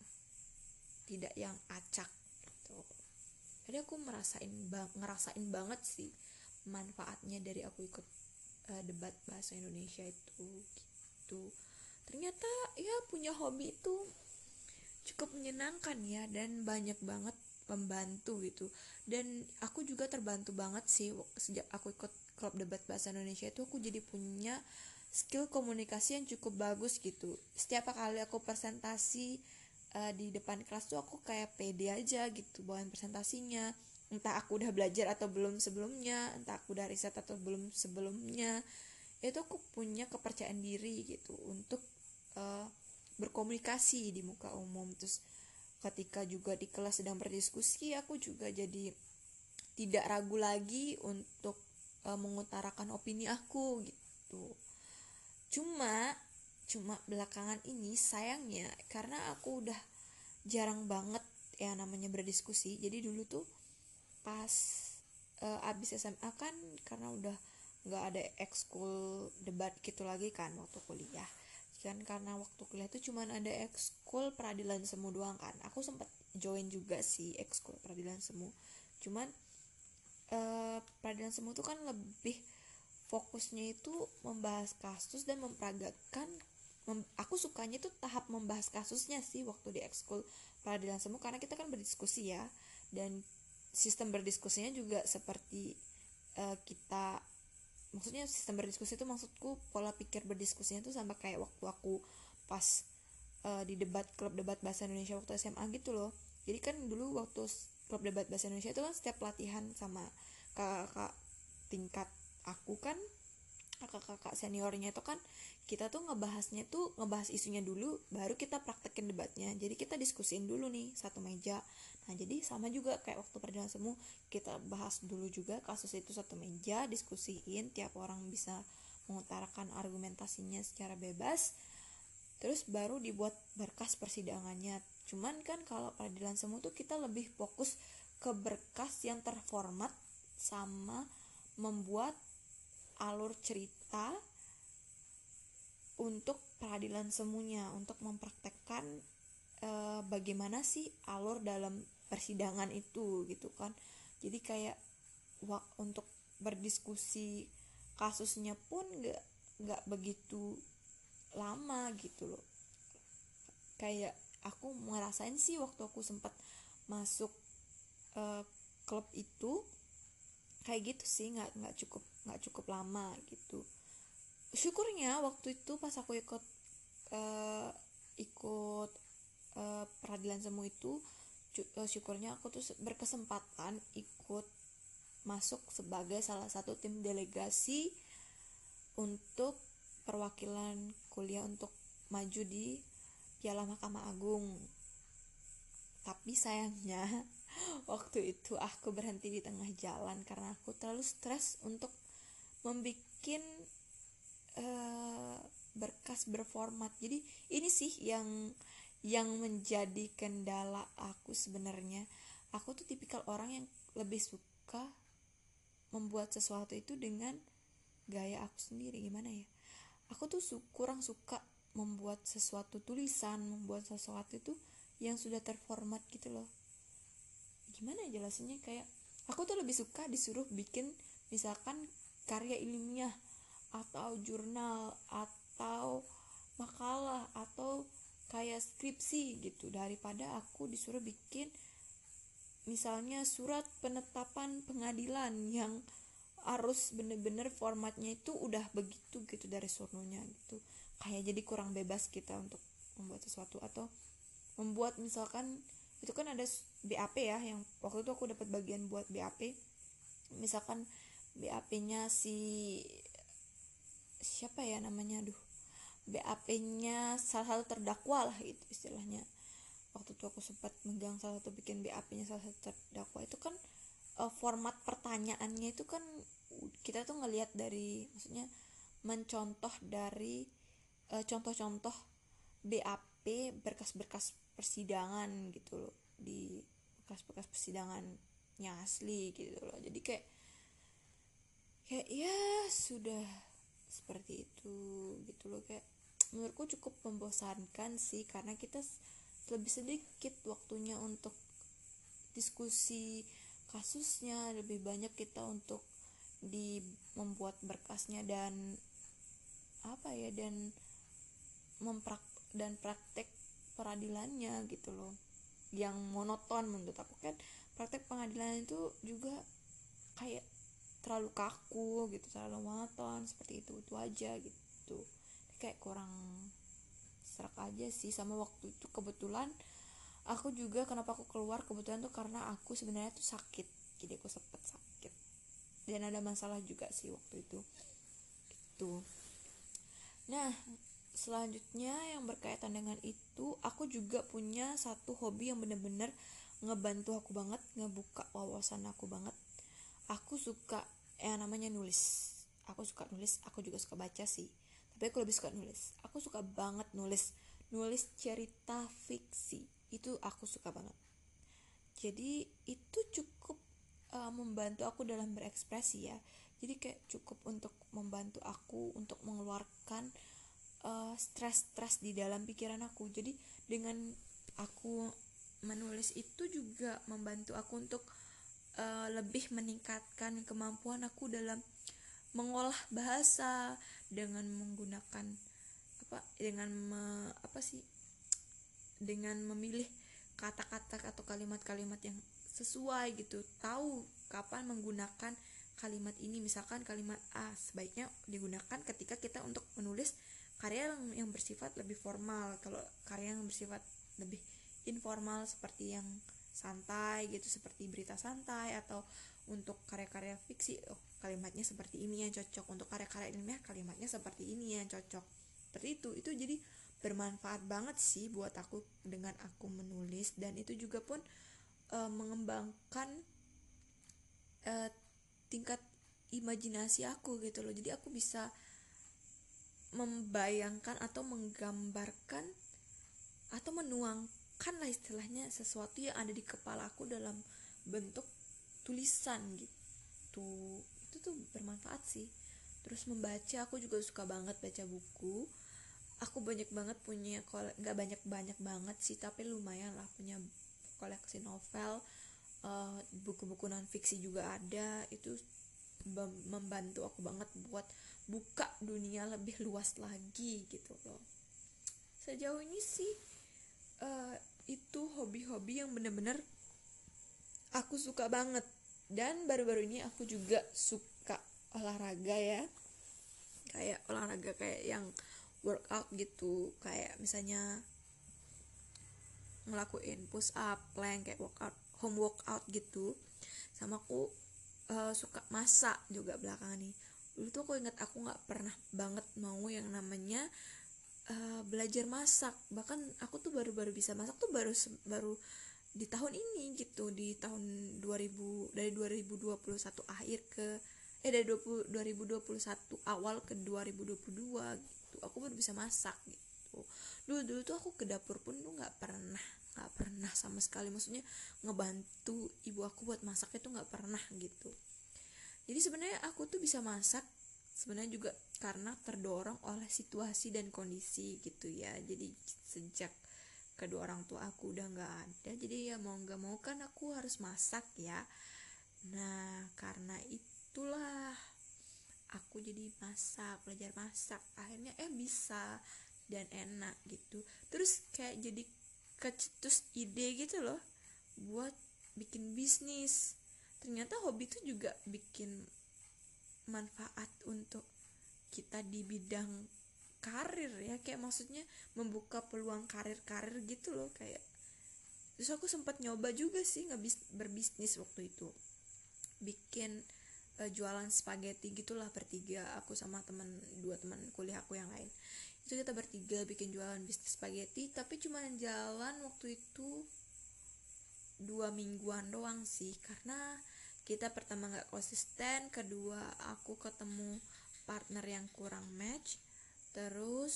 Tidak yang acak gitu. Jadi aku merasain bang ngerasain banget sih manfaatnya dari aku ikut uh, debat bahasa Indonesia itu gitu. Ternyata ya punya hobi itu cukup menyenangkan ya dan banyak banget membantu gitu. Dan aku juga terbantu banget sih sejak aku ikut klub debat bahasa Indonesia itu aku jadi punya skill komunikasi yang cukup bagus gitu. Setiap kali aku presentasi uh, di depan kelas tuh aku kayak pede aja gitu bawain presentasinya entah aku udah belajar atau belum sebelumnya entah aku udah riset atau belum sebelumnya. Itu aku punya kepercayaan diri gitu untuk uh, berkomunikasi di muka umum. Terus ketika juga di kelas sedang berdiskusi aku juga jadi tidak ragu lagi untuk uh, mengutarakan opini aku gitu. Cuma cuma belakangan ini sayangnya karena aku udah jarang banget ya namanya berdiskusi. Jadi dulu tuh pas uh, abis SMA kan karena udah nggak ada ekskul debat gitu lagi kan waktu kuliah. Kan karena waktu kuliah itu cuman ada ekskul peradilan semu doang kan. Aku sempat join juga sih ekskul peradilan semu. Cuman eh, peradilan semu itu kan lebih fokusnya itu membahas kasus dan memperagakan mem, aku sukanya itu tahap membahas kasusnya sih waktu di ekskul peradilan semu karena kita kan berdiskusi ya. Dan sistem berdiskusinya juga seperti uh, kita maksudnya sistem berdiskusi itu maksudku pola pikir berdiskusinya tuh sama kayak waktu aku pas uh, di debat klub debat bahasa Indonesia waktu SMA gitu loh. Jadi kan dulu waktu klub debat bahasa Indonesia itu kan setiap pelatihan sama kakak tingkat aku kan kakak-kakak seniornya itu kan kita tuh ngebahasnya tuh ngebahas isunya dulu baru kita praktekin debatnya. Jadi kita diskusiin dulu nih satu meja nah jadi sama juga kayak waktu perjalanan semu kita bahas dulu juga kasus itu satu meja diskusiin tiap orang bisa mengutarakan argumentasinya secara bebas terus baru dibuat berkas persidangannya. Cuman kan kalau peradilan semu tuh kita lebih fokus ke berkas yang terformat sama membuat alur cerita untuk peradilan semuanya untuk mempraktekkan e, bagaimana sih alur dalam persidangan itu gitu kan. Jadi kayak wak untuk berdiskusi kasusnya pun nggak nggak begitu lama gitu loh. Kayak aku ngerasain sih waktu aku sempat masuk uh, klub itu kayak gitu sih nggak nggak cukup nggak cukup lama gitu. Syukurnya waktu itu pas aku ikut uh, ikut uh, peradilan semu itu uh, syukurnya aku tuh berkesempatan ikut masuk sebagai salah satu tim delegasi untuk perwakilan kuliah untuk maju di Piala Mahkamah Agung. Tapi sayangnya waktu itu aku berhenti di tengah jalan karena aku terlalu stres untuk membuat uh, berkas berformat. Jadi ini sih yang yang menjadi kendala aku sebenarnya. Aku tuh tipikal orang yang lebih suka membuat sesuatu itu dengan gaya aku sendiri gimana ya? Aku tuh su kurang suka membuat sesuatu tulisan membuat sesuatu itu yang sudah terformat gitu loh. Gimana ya jelasinnya? Kayak aku tuh lebih suka disuruh bikin misalkan karya ilmiah atau jurnal atau makalah atau kayak skripsi gitu. Daripada aku disuruh bikin misalnya surat penetapan pengadilan yang harus bener-bener formatnya itu udah begitu gitu dari sononya gitu. Kayak jadi kurang bebas kita untuk membuat sesuatu atau membuat misalkan itu kan ada BAP ya yang waktu itu aku dapat bagian buat BAP misalkan BAP-nya si siapa ya namanya aduh BAP-nya salah satu terdakwa lah itu istilahnya. Waktu itu aku sempat megang salah satu bikin BAP-nya salah satu terdakwa. Itu kan uh, format pertanyaannya itu kan kita tuh ngelihat dari maksudnya mencontoh dari contoh contoh-contoh BAP berkas-berkas persidangan gitu loh di berkas-berkas persidangannya asli gitu loh. Jadi kayak kayak ya sudah seperti itu gitu loh. Kayak menurutku cukup membosankan sih karena kita lebih sedikit waktunya untuk diskusi kasusnya lebih banyak kita untuk di membuat berkasnya dan apa ya dan memprak dan praktek peradilannya gitu loh. Yang monoton menurut aku kan praktek pengadilan itu juga kayak terlalu kaku gitu terlalu monoton seperti itu itu aja gitu. Kayak kurang serak aja sih sama waktu itu. Kebetulan aku juga kenapa aku keluar kebetulan tuh karena aku sebenarnya tuh sakit. Jadi aku sempet sakit. Dan ada masalah juga sih waktu itu. Gitu. Nah selanjutnya yang berkaitan dengan itu aku juga punya satu hobi yang bener-bener ngebantu aku banget ngebuka wawasan aku banget aku suka yang namanya nulis. Aku suka nulis aku juga suka baca sih. Tapi aku lebih suka nulis. Aku suka banget nulis. Nulis cerita fiksi. Itu aku suka banget. Jadi itu cukup uh, membantu aku dalam berekspresi ya. Jadi kayak cukup untuk membantu aku untuk mengeluarkan uh, stres-stres di dalam pikiran aku. Jadi dengan aku menulis itu juga membantu aku untuk uh, lebih meningkatkan kemampuan aku dalam mengolah bahasa dengan menggunakan apa dengan me, apa sih dengan memilih kata-kata atau kalimat-kalimat yang sesuai gitu. Tahu kapan menggunakan kalimat ini misalkan kalimat A sebaiknya digunakan ketika kita untuk menulis karya yang, yang bersifat lebih formal. Kalau karya yang bersifat lebih informal seperti yang santai gitu seperti berita santai atau untuk karya-karya fiksi. Oh kalimatnya seperti ini yang cocok. Untuk karya-karya ilmiah kalimatnya seperti ini yang cocok. Seperti itu. Itu jadi bermanfaat banget sih buat aku dengan aku menulis. Dan itu juga pun uh, mengembangkan uh, tingkat imajinasi aku gitu loh. Jadi aku bisa membayangkan atau menggambarkan atau menuangkan lah istilahnya sesuatu yang ada di kepala aku dalam bentuk tulisan gitu. Itu tuh bermanfaat sih. Terus membaca aku juga suka banget baca buku. Aku banyak banget punya nggak banyak banyak banget sih tapi lumayan lah punya koleksi novel. Uh, buku-buku non fiksi juga ada. Itu membantu aku banget buat buka dunia lebih luas lagi gitu loh. Sejauh ini sih uh, itu hobi-hobi yang bener-bener aku suka banget. Dan baru-baru ini aku juga suka olahraga ya. Kayak olahraga kayak yang workout gitu. Kayak misalnya ngelakuin push up plank kayak workout home workout gitu. Sama aku uh, suka masak juga belakangan nih dulu tuh aku ingat aku nggak pernah banget mau yang namanya uh, belajar masak. Bahkan aku tuh baru-baru bisa masak tuh baru baru di tahun ini gitu di tahun 2000 dari 2021 akhir ke eh dari 20, 2021 awal ke 2022 gitu. Aku baru bisa masak gitu. Dulu dulu tuh aku ke dapur pun tuh nggak pernah nggak pernah sama sekali. Maksudnya ngebantu ibu aku buat masak itu nggak pernah gitu. Jadi sebenarnya aku tuh bisa masak sebenarnya juga karena terdorong oleh situasi dan kondisi gitu ya. Jadi sejak kedua orang tua aku udah nggak ada jadi ya mau nggak mau kan aku harus masak ya. Nah karena itu itulah aku jadi masak belajar masak akhirnya eh bisa dan enak gitu. Terus kayak jadi kecetus ide gitu loh buat bikin bisnis. Ternyata hobi itu juga bikin manfaat untuk kita di bidang karir ya. Kayak maksudnya membuka peluang karir-karir gitu loh kayak terus aku sempat nyoba juga sih nggak berbisnis waktu itu. Bikin uh, jualan spaghetti gitulah bertiga aku sama teman dua teman kuliah aku yang lain. Itu kita bertiga bikin jualan bisnis spaghetti tapi cuma jalan waktu itu dua mingguan doang sih. Karena kita pertama nggak konsisten kedua aku ketemu partner yang kurang match. Terus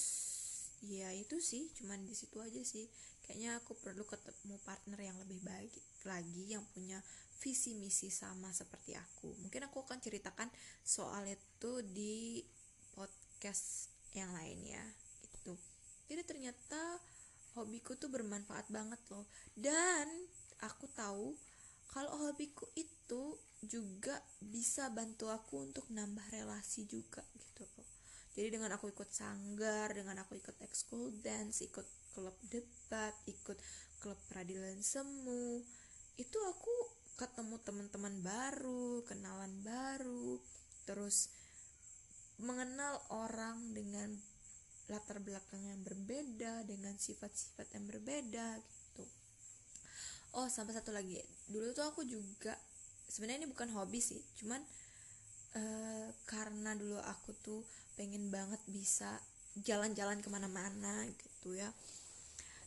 ya itu sih cuman di situ aja sih. Kayaknya aku perlu ketemu partner yang lebih baik lagi yang punya visi misi sama seperti aku. Mungkin aku akan ceritakan soal itu di podcast yang lain ya itu jadi ternyata hobiku tuh bermanfaat banget loh. Dan aku tahu kalau hobiku itu juga bisa bantu aku untuk nambah relasi juga gitu loh jadi dengan aku ikut sanggar dengan aku ikut ekskul dance ikut klub debat ikut klub peradilan semu itu aku ketemu teman-teman baru, kenalan baru, terus mengenal orang dengan latar belakang yang berbeda, dengan sifat-sifat yang berbeda gitu. Oh, sampai satu lagi. Dulu tuh aku juga sebenarnya ini bukan hobi sih, cuman uh, karena dulu aku tuh pengen banget bisa jalan-jalan ke mana-mana gitu ya.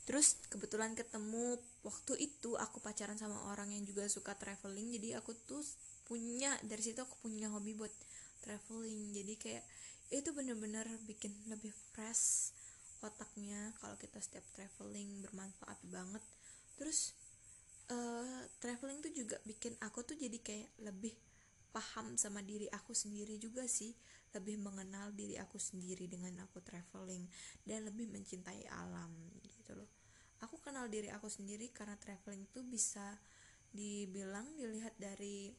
Terus kebetulan ketemu waktu itu aku pacaran sama orang yang juga suka traveling jadi aku tuh punya dari situ aku punya hobi buat traveling. Jadi kayak itu bener-bener bikin lebih fresh otaknya kalau kita setiap traveling bermanfaat banget. Terus uh, traveling tuh juga bikin aku tuh jadi kayak lebih paham sama diri aku sendiri juga sih. Lebih mengenal diri aku sendiri dengan aku traveling dan lebih mencintai alam gitu loh. Aku kenal diri aku sendiri karena traveling itu bisa dibilang dilihat dari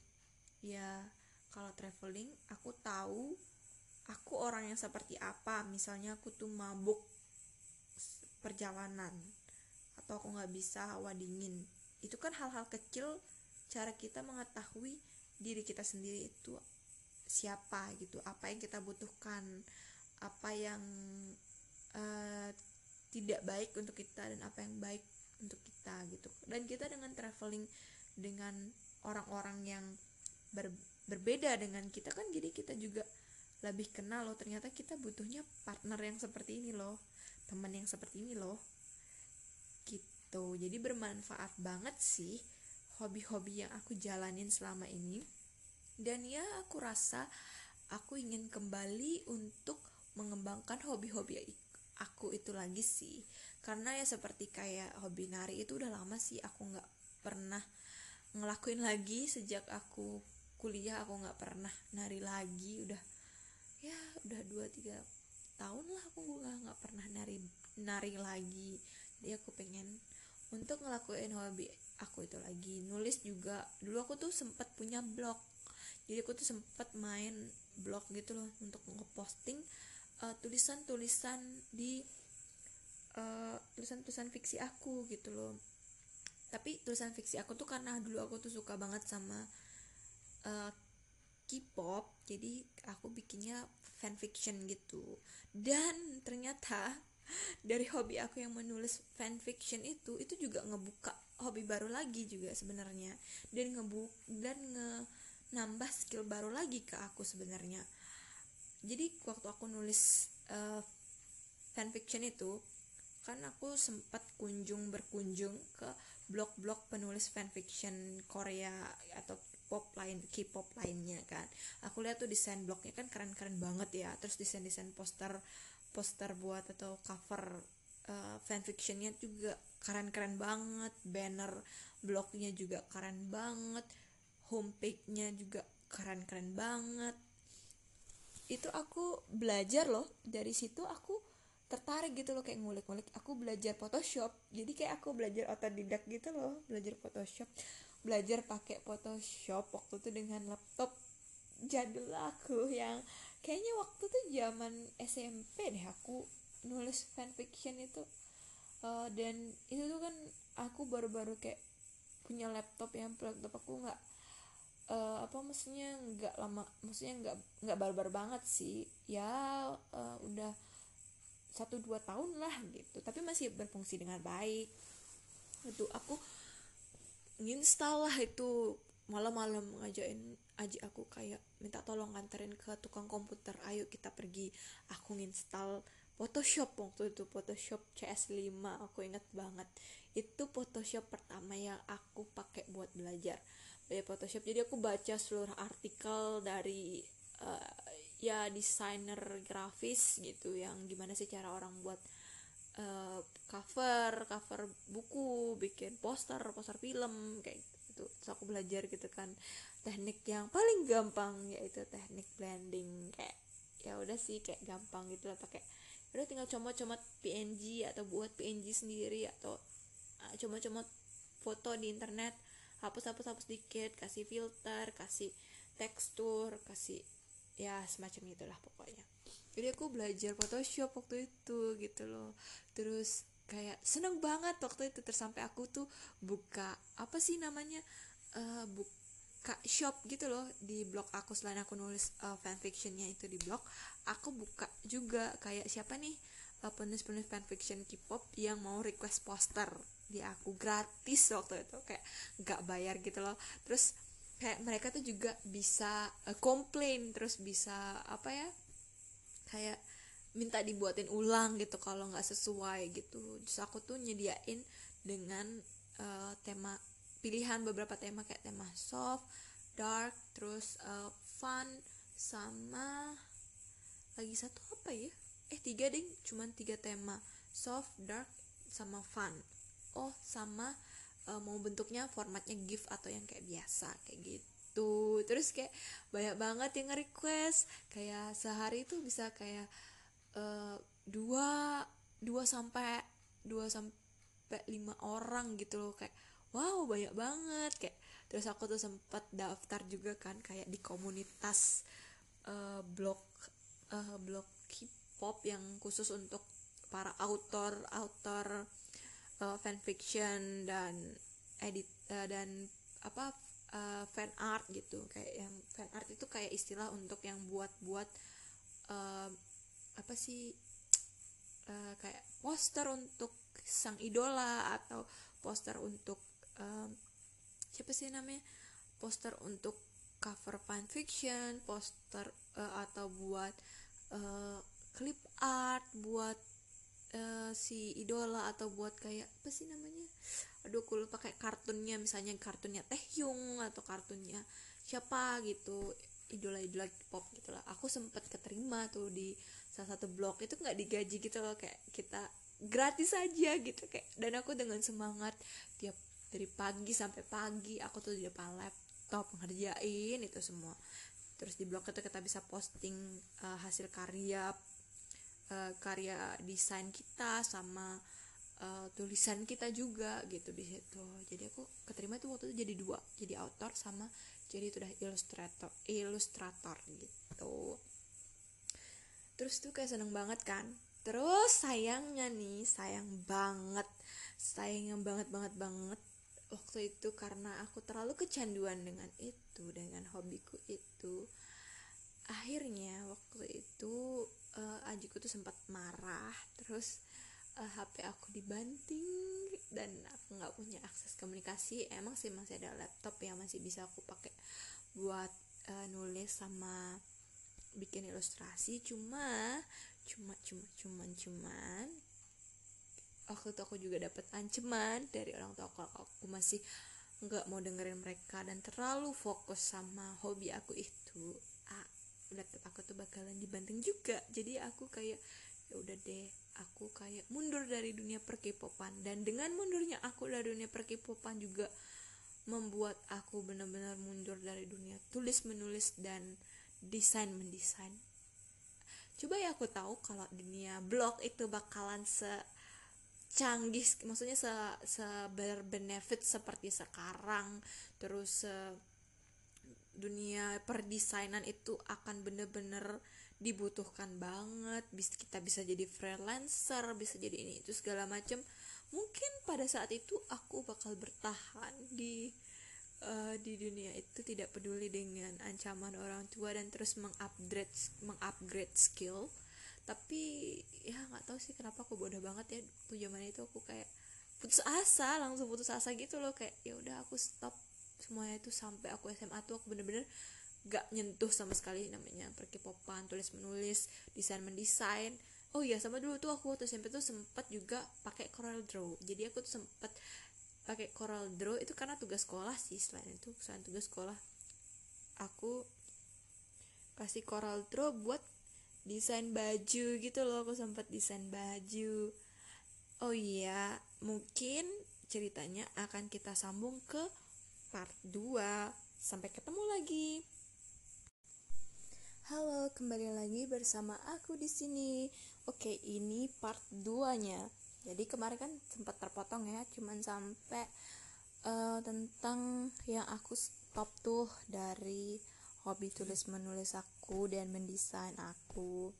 ya kalau traveling aku tahu aku orang yang seperti apa. Misalnya aku tuh mabuk perjalanan atau aku nggak bisa hawa dingin itu kan hal-hal kecil cara kita mengetahui diri kita sendiri itu siapa gitu apa yang kita butuhkan apa yang uh, tidak baik untuk kita dan apa yang baik untuk kita gitu. Dan kita dengan traveling dengan orang-orang yang ber, berbeda dengan kita kan jadi kita juga lebih kenal loh. Ternyata kita butuhnya partner yang seperti ini loh teman yang seperti ini loh gitu. Jadi bermanfaat banget sih hobi-hobi yang aku jalanin selama ini. Dan ya aku rasa aku ingin kembali untuk mengembangkan hobi-hobi aku itu lagi sih. Karena ya seperti kayak hobi nari itu udah lama sih aku nggak pernah ngelakuin lagi sejak aku kuliah aku nggak pernah nari lagi. Udah ya udah dua tiga tahun lah aku nggak nggak pernah nari nari lagi. Jadi aku pengen untuk ngelakuin hobi aku itu lagi nulis juga. Dulu aku tuh sempat punya blog. Jadi aku tuh sempat main blog gitu loh untuk ngeposting uh, tulisan-tulisan di uh, tulisan-tulisan fiksi aku gitu loh. Tapi tulisan fiksi aku tuh karena dulu aku tuh suka banget sama uh, K-pop jadi aku bikinnya fanfiction gitu. Dan ternyata dari hobi aku yang menulis fanfiction itu itu juga ngebuka hobi baru lagi juga sebenarnya. Dan ngebuk dan nge nambah skill baru lagi ke aku sebenarnya. Jadi waktu aku nulis uh, fanfiction itu kan aku sempat kunjung berkunjung ke blog-blog penulis fanfiction Korea atau pop lain K-pop lainnya kan. Aku lihat tuh desain blognya kan keren-keren banget ya. Terus desain-desain poster poster buat atau cover uh, fanfictionnya juga keren-keren banget. Banner blognya juga keren banget. Homepage-nya juga keren-keren banget. Itu aku belajar loh. Dari situ aku tertarik gitu loh kayak ngulik-ngulik. Aku belajar Photoshop. Jadi kayak aku belajar otodidak gitu loh. Belajar Photoshop. Belajar pakai Photoshop waktu itu dengan laptop. Jadul aku yang kayaknya waktu itu zaman SMP deh aku nulis fanfiction itu. Uh, dan itu tuh kan aku baru-baru kayak punya laptop yang laptop aku nggak uh, apa maksudnya nggak lama maksudnya nggak nggak baru-baru banget sih. Ya uh, udah satu dua tahun lah gitu. Tapi masih berfungsi dengan baik. Itu aku nginstal lah itu malam-malam ngajain aji aku kayak minta tolong anterin ke tukang komputer ayo kita pergi. Aku nginstal Photoshop waktu itu Photoshop CS5 aku inget banget. Itu Photoshop pertama yang aku pakai buat belajar. Dari Photoshop. Jadi aku baca seluruh artikel dari uh, ya desainer grafis gitu yang gimana sih cara orang buat uh, cover cover buku bikin poster poster film kayak gitu terus aku belajar gitu kan teknik yang paling gampang yaitu teknik blending kayak ya udah sih kayak gampang gitu lah pakai udah tinggal comot-comot PNG atau buat PNG sendiri atau uh, comot-comot foto di internet hapus hapus hapus dikit kasih filter kasih tekstur kasih ya semacam itulah pokoknya. Jadi aku belajar Photoshop waktu itu gitu loh. Terus kayak seneng banget waktu itu terus sampai aku tuh buka apa sih namanya uh, buka shop gitu loh di blog aku. Selain aku nulis uh, fanfictionnya itu di blog aku buka juga kayak siapa nih uh, penulis-penulis fanfiction K-pop yang mau request poster di aku gratis waktu itu. Kayak nggak bayar gitu loh. Terus kayak mereka tuh juga bisa uh, komplain terus bisa apa ya kayak minta dibuatin ulang gitu kalau nggak sesuai gitu. Terus aku tuh nyediain dengan uh, tema pilihan beberapa tema kayak tema soft dark terus uh, fun sama lagi satu apa ya? Eh tiga ding cuman tiga tema soft dark sama fun. Oh sama uh, mau bentuknya formatnya GIF atau yang kayak biasa kayak gitu. Terus kayak banyak banget yang nge-request. Kayak sehari itu bisa kayak dua dua sampai dua sampai lima orang gitu loh. Kayak wow banyak banget. Kayak terus aku tuh sempat daftar juga kan kayak di komunitas uh, blog uh, blog K-pop yang khusus untuk para autor autor uh, fanfiction dan edit uh, dan apa uh, fan art gitu. Kayak yang fan art itu kayak istilah untuk yang buat-buat uh, apa sih uh, kayak poster untuk sang idola atau poster untuk uh, siapa sih namanya poster untuk cover fanfiction poster uh, atau buat uh, clip art buat uh, si idola atau buat kayak apa sih namanya aduh aku lupa kayak kartunnya misalnya kartunnya Taehyung atau kartunnya siapa gitu idola-idola pop gitu lah. Aku sempet keterima tuh di salah satu blog itu nggak digaji gitu loh kayak kita gratis aja gitu kayak dan aku dengan semangat tiap dari pagi sampai pagi aku tuh di depan laptop ngerjain itu semua. Terus di blog itu kita bisa posting uh, hasil karya uh, karya desain kita sama uh, tulisan kita juga gitu di situ. Jadi aku keterima tuh waktu itu jadi dua jadi author sama jadi itu udah ilustrator ilustrator gitu terus tuh kayak seneng banget kan? Terus sayangnya nih sayang banget. Sayang banget banget banget. Waktu itu karena aku terlalu kecanduan dengan itu dengan hobiku itu. Akhirnya waktu itu uh, ajiku tuh sempat marah. Terus uh, eh, HP aku dibanting dan aku nggak punya akses komunikasi. Emang sih masih ada laptop yang masih bisa aku pakai buat uh, nulis sama bikin ilustrasi cuma cuma cuma cuman cuman waktu itu aku juga dapat ancaman dari orang tua kalau aku masih nggak mau dengerin mereka dan terlalu fokus sama hobi aku itu. Ah, laptop aku tuh bakalan dibanting juga. Jadi aku kayak ya udah deh aku kayak mundur dari dunia perkipopan dan dengan mundurnya aku dari dunia perkipopan juga membuat aku benar-benar mundur dari dunia tulis menulis dan desain mendesain. Coba ya aku tahu kalau dunia blog itu bakalan se canggih maksudnya se, se berbenefit seperti sekarang terus se, dunia perdesainan itu akan bener-bener dibutuhkan banget bisa kita bisa jadi freelancer bisa jadi ini itu segala macam mungkin pada saat itu aku bakal bertahan di uh, di dunia itu tidak peduli dengan ancaman orang tua dan terus mengupgrade mengupgrade skill. Tapi ya nggak tahu sih kenapa aku bodoh banget ya tuh zaman itu. Aku kayak putus asa langsung putus asa gitu loh. Kayak ya udah aku stop semuanya itu sampai aku SMA tuh aku bener-bener gak nyentuh sama sekali namanya. Perkipopan tulis menulis desain mendesain oh iya sama dulu tuh aku waktu SMP tuh sempat juga pakai Corel Draw. Jadi aku tuh sempat pakai Corel Draw itu karena tugas sekolah sih selain itu selain tugas sekolah aku kasih Corel Draw buat desain baju gitu loh aku sempat desain baju oh iya mungkin ceritanya akan kita sambung ke part 2 sampai ketemu lagi Halo, kembali lagi bersama aku di sini. Oke, ini part 2-nya. Jadi kemarin kan sempat terpotong ya, cuman sampai uh, tentang yang aku stop tuh dari hobi tulis menulis aku dan mendesain aku.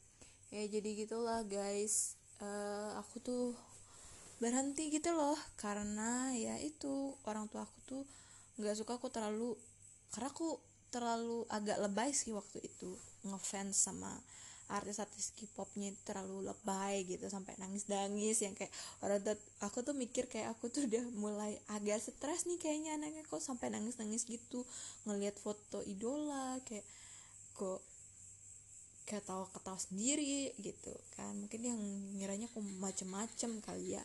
Ya jadi gitulah guys. Uh, aku tuh berhenti gitu loh karena ya itu orang tua aku tuh nggak suka aku terlalu karena aku terlalu agak lebay sih waktu itu ngefans sama artis-artis K-popnya terlalu lebay gitu sampai nangis-nangis yang kayak orang tuh aku tuh mikir kayak aku tuh udah mulai agak stres nih kayaknya anaknya kok sampai nangis-nangis gitu ngelihat foto idola kayak kok ketawa-ketawa sendiri gitu kan. Mungkin yang ngiranya aku macem-macem kali ya.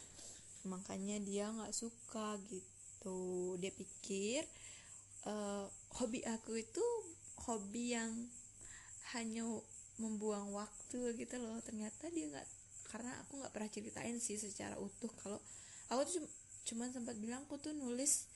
Makanya dia nggak suka gitu. Dia pikir uh, hobi aku itu hobi yang hanya membuang waktu gitu loh. Ternyata dia nggak karena aku nggak pernah ceritain sih secara utuh kalau aku tuh cuman sempat bilang aku tuh nulis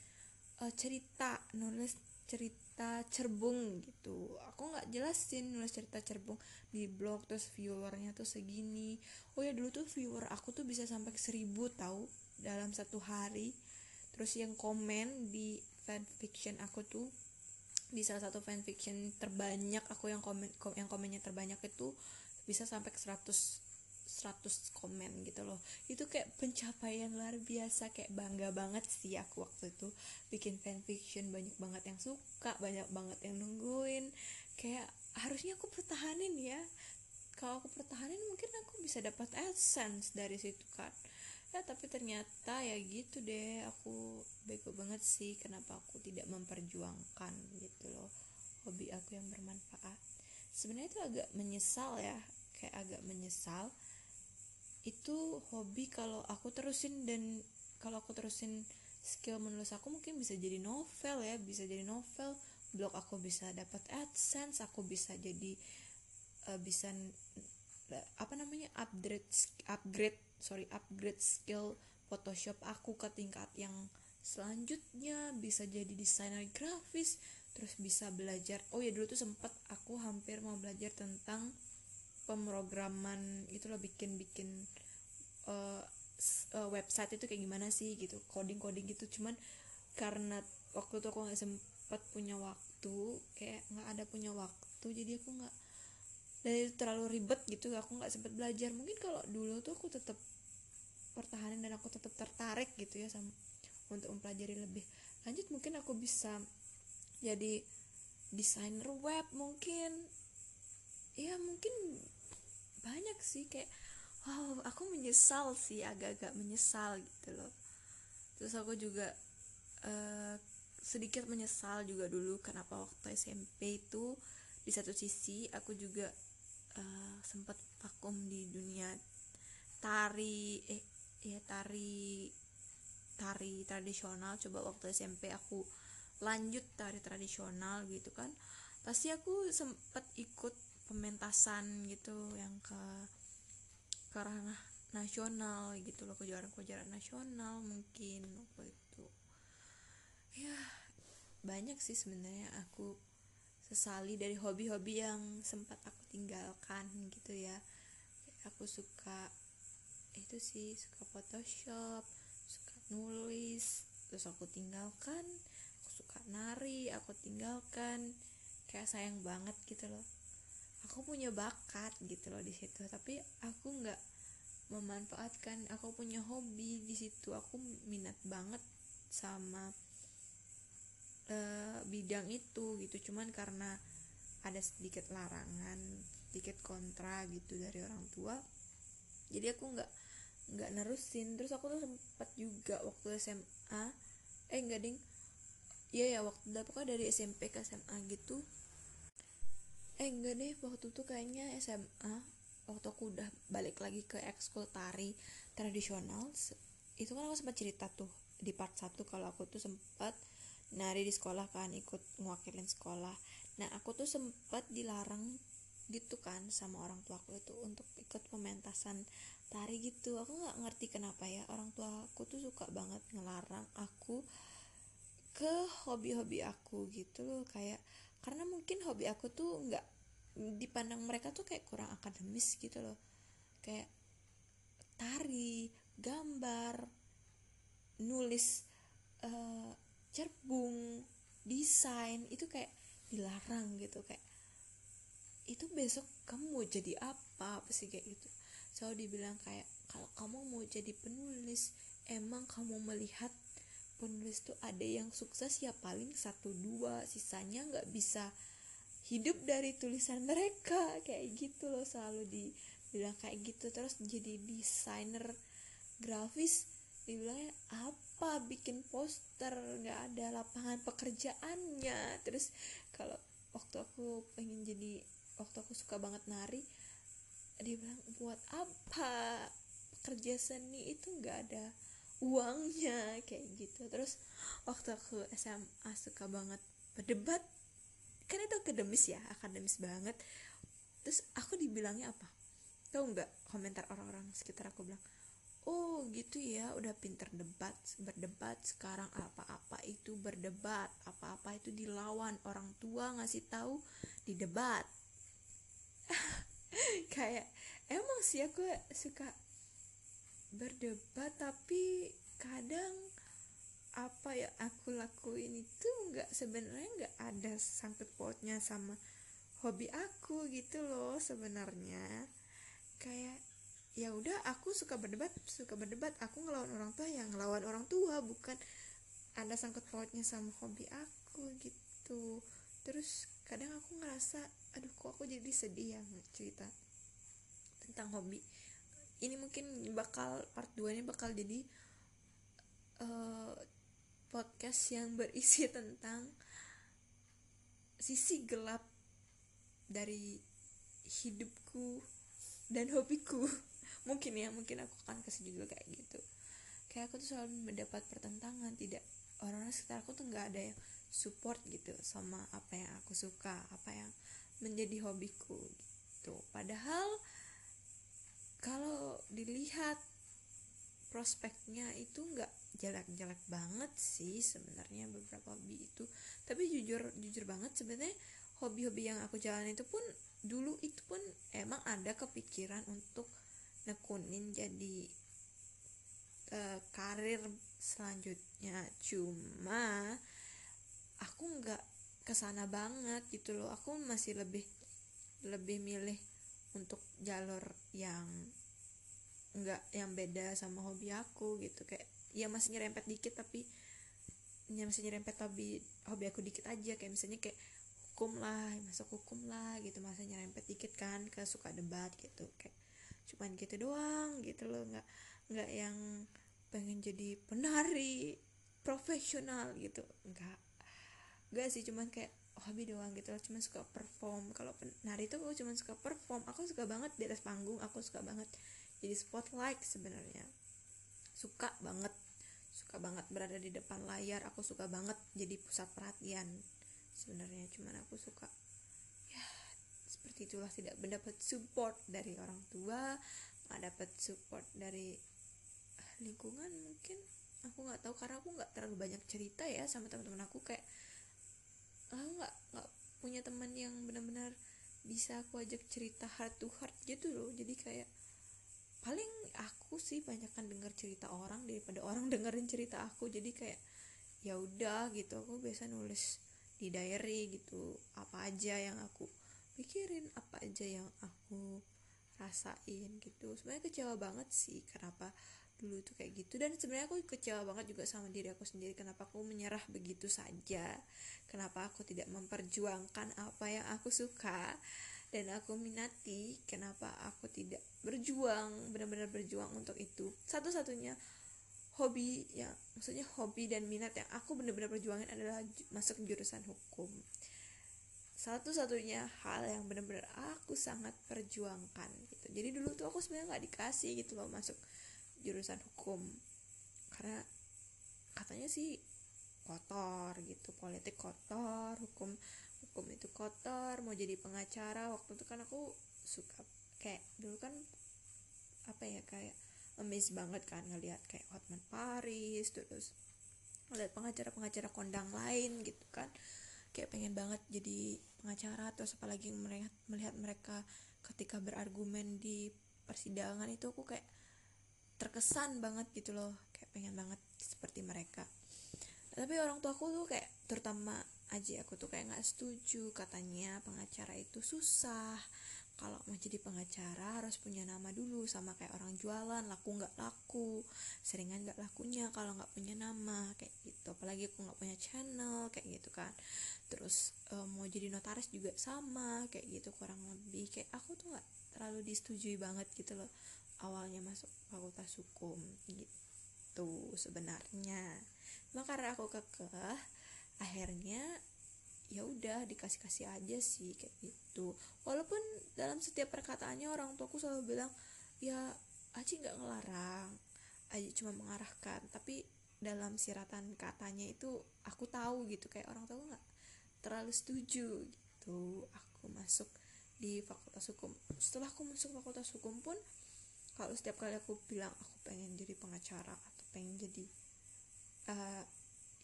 uh, cerita nulis cerita cerbung gitu. Aku nggak jelasin nulis cerita cerbung di blog terus viewernya tuh segini. Oh ya dulu tuh viewer aku tuh bisa sampai seribu tahu dalam satu hari. Terus yang komen di fanfiction aku tuh di salah satu fanfiction terbanyak aku yang komen yang komennya terbanyak itu bisa sampai ke 100 100 komen gitu loh. Itu kayak pencapaian luar biasa kayak bangga banget sih aku waktu itu bikin fanfiction. Banyak banget yang suka banyak banget yang nungguin. Kayak harusnya aku pertahanin ya. Kalau aku pertahanin mungkin aku bisa dapat adsense dari situ kan ya tapi ternyata ya gitu deh aku bego banget sih kenapa aku tidak memperjuangkan gitu loh hobi aku yang bermanfaat. Sebenarnya itu agak menyesal ya kayak agak menyesal. Itu hobi kalau aku terusin dan kalau aku terusin skill menulis aku mungkin bisa jadi novel ya bisa jadi novel blog aku bisa dapat adsense aku bisa jadi uh, bisa apa namanya upgrade upgrade sorry upgrade skill Photoshop aku ke tingkat yang selanjutnya. Bisa jadi desainer grafis terus bisa belajar. Oh ya dulu tuh sempet aku hampir mau belajar tentang pemrograman itu loh bikin bikin uh, uh, website itu kayak gimana sih gitu coding coding gitu. Cuman karena waktu itu aku nggak sempet punya waktu kayak nggak ada punya waktu jadi aku nggak dan itu terlalu ribet gitu aku nggak sempat belajar. Mungkin kalau dulu tuh aku tetap pertahanan dan aku tetap tertarik gitu ya sama untuk mempelajari lebih. Lanjut mungkin aku bisa jadi desainer web mungkin. Ya mungkin banyak sih kayak wow aku menyesal sih agak-agak menyesal gitu loh. Terus aku juga uh, sedikit menyesal juga dulu kenapa waktu SMP itu di satu sisi aku juga uh, sempat vakum di dunia tari eh ya tari tari tradisional. Coba waktu SMP aku lanjut tari tradisional gitu kan pasti aku sempat ikut pementasan gitu yang ke ke ranah nasional gitu loh kejuaraan-kejuaraan nasional mungkin waktu itu. Ya banyak sih sebenarnya aku sesali dari hobi-hobi yang sempat aku tinggalkan gitu ya. Aku suka itu sih suka Photoshop suka nulis terus aku tinggalkan aku suka nari aku tinggalkan. Kayak sayang banget gitu loh. Aku punya bakat gitu loh di situ tapi aku nggak memanfaatkan. Aku punya hobi di situ aku minat banget sama uh, bidang itu gitu. Cuman karena ada sedikit larangan sedikit kontra gitu dari orang tua jadi aku nggak nggak nerusin. Terus aku tuh sempat juga waktu SMA eh enggak ding? Iya ya waktu pokoknya dari SMP ke SMA gitu. Eh enggak deh waktu itu kayaknya SMA waktu aku udah balik lagi ke ekskul tari tradisional itu kan aku sempat cerita tuh di part 1 kalau aku tuh sempat nari di sekolah kan ikut ngwakilin sekolah. Nah aku tuh sempat dilarang gitu kan sama orang tua aku itu untuk ikut pementasan tari gitu. Aku nggak ngerti kenapa ya orang tua aku tuh suka banget ngelarang aku ke hobi-hobi aku gitu loh. Kayak karena mungkin hobi aku tuh nggak dipandang mereka tuh kayak kurang akademis gitu loh. Kayak tari gambar nulis uh, cerbung desain itu kayak dilarang gitu kayak itu besok kamu mau jadi apa? Apa sih kayak gitu. Selalu dibilang kayak kalau kamu mau jadi penulis emang kamu melihat penulis tuh ada yang sukses ya paling satu dua sisanya nggak bisa hidup dari tulisan mereka. Kayak gitu loh selalu dibilang kayak gitu. Terus jadi desainer grafis dibilangnya apa bikin poster? Nggak ada lapangan pekerjaannya. Terus kalau waktu aku pengen jadi waktu aku suka banget nari dia bilang buat apa? Kerja seni itu nggak ada uangnya. Kayak gitu. Terus waktu aku SMA suka banget berdebat kan itu akademis ya akademis banget. Terus aku dibilangnya apa? Tau nggak komentar orang-orang sekitar aku bilang oh gitu ya udah pinter debat berdebat sekarang apa-apa itu berdebat apa-apa itu dilawan orang tua ngasih tahu di debat kayak emang sih aku suka berdebat tapi kadang apa ya aku lakuin itu nggak sebenarnya nggak ada sangkut pautnya sama hobi aku gitu loh sebenarnya. Kayak ya udah aku suka berdebat suka berdebat. Aku ngelawan orang tua yang ngelawan orang tua bukan ada sangkut pautnya sama hobi aku gitu. Terus kadang aku ngerasa aduh kok aku jadi sedih ya cerita tentang hobi. Ini mungkin bakal part 2 ini bakal jadi uh, podcast yang berisi tentang sisi gelap dari hidupku dan hobiku mungkin ya mungkin aku akan kasih juga kayak gitu. Kayak aku tuh selalu mendapat pertentangan tidak orang-orang sekitar aku tuh nggak ada yang support gitu sama apa yang aku suka apa yang menjadi hobiku gitu. Padahal kalau dilihat prospeknya itu nggak jelek-jelek banget sih sebenarnya beberapa hobi itu. Tapi jujur jujur banget sebenarnya hobi-hobi yang aku jalan itu pun dulu itu pun emang ada kepikiran untuk nekunin jadi uh, karir selanjutnya. Cuma aku nggak ke sana banget gitu loh. Aku masih lebih lebih milih untuk jalur yang nggak yang beda sama hobi aku gitu. Kayak ya masih nyerempet dikit tapi ya masih nyerempet tapi hobi aku dikit aja. Kayak misalnya kayak hukum lah masuk hukum lah gitu. Masa nyerempet dikit kan ke suka debat gitu. Kayak cuman gitu doang gitu loh nggak nggak yang pengen jadi penari profesional gitu enggak enggak sih cuman kayak hobi doang gitu loh cuman suka perform. Kalau penari itu aku cuman suka perform aku suka banget di atas panggung aku suka banget jadi spotlight sebenarnya. Suka banget suka banget berada di depan layar aku suka banget jadi pusat perhatian sebenarnya cuman aku suka seperti tidak mendapat support dari orang tua nggak dapat support dari lingkungan mungkin. Aku nggak tahu karena aku nggak terlalu banyak cerita ya sama teman-teman aku kayak aku nggak nggak punya teman yang benar-benar bisa aku ajak cerita heart to heart gitu loh. Jadi kayak paling aku sih banyak kan denger cerita orang daripada orang dengerin cerita aku. Jadi kayak ya udah gitu. Aku biasa nulis di diary gitu apa aja yang aku pikirin apa aja yang aku rasain gitu. Sebenarnya kecewa banget sih kenapa dulu tuh kayak gitu. Dan sebenarnya aku kecewa banget juga sama diri aku sendiri. Kenapa aku menyerah begitu saja? Kenapa aku tidak memperjuangkan apa yang aku suka? Dan aku minati kenapa aku tidak berjuang benar-benar berjuang untuk itu. Satu-satunya hobi ya maksudnya hobi dan minat yang aku benar-benar perjuangin adalah masuk jurusan hukum satu-satunya hal yang benar-benar aku sangat perjuangkan gitu. Jadi dulu tuh aku sebenarnya nggak dikasih gitu loh masuk jurusan hukum. Karena katanya sih kotor gitu politik kotor hukum hukum itu kotor mau jadi pengacara. Waktu itu kan aku suka kayak dulu kan apa ya kayak amazed banget kan ngelihat kayak Hotman Paris terus ngeliat pengacara-pengacara kondang lain gitu kan kayak pengen banget jadi pengacara terus apalagi melihat melihat mereka ketika berargumen di persidangan itu aku kayak terkesan banget gitu loh kayak pengen banget seperti mereka. Tapi orang tua aku tuh kayak terutama aja aku tuh kayak nggak setuju katanya pengacara itu susah kalau mau jadi pengacara harus punya nama dulu sama kayak orang jualan laku nggak laku seringan nggak lakunya kalau nggak punya nama kayak gitu. Apalagi aku nggak punya channel kayak gitu kan. Terus um, mau jadi notaris juga sama kayak gitu kurang lebih. Kayak aku tuh nggak terlalu disetujui banget gitu loh awalnya masuk fakultas hukum gitu sebenarnya. Maka karena aku kekeh akhirnya ya udah dikasih kasih aja sih kayak gitu. Walaupun dalam setiap perkataannya orang tuaku selalu bilang ya Aji nggak ngelarang Aji cuma mengarahkan. Tapi dalam siratan katanya itu aku tahu gitu kayak orang tua nggak terlalu setuju gitu. Aku masuk di fakultas hukum. Setelah aku masuk fakultas hukum pun kalau setiap kali aku bilang aku pengen jadi pengacara atau pengen jadi uh,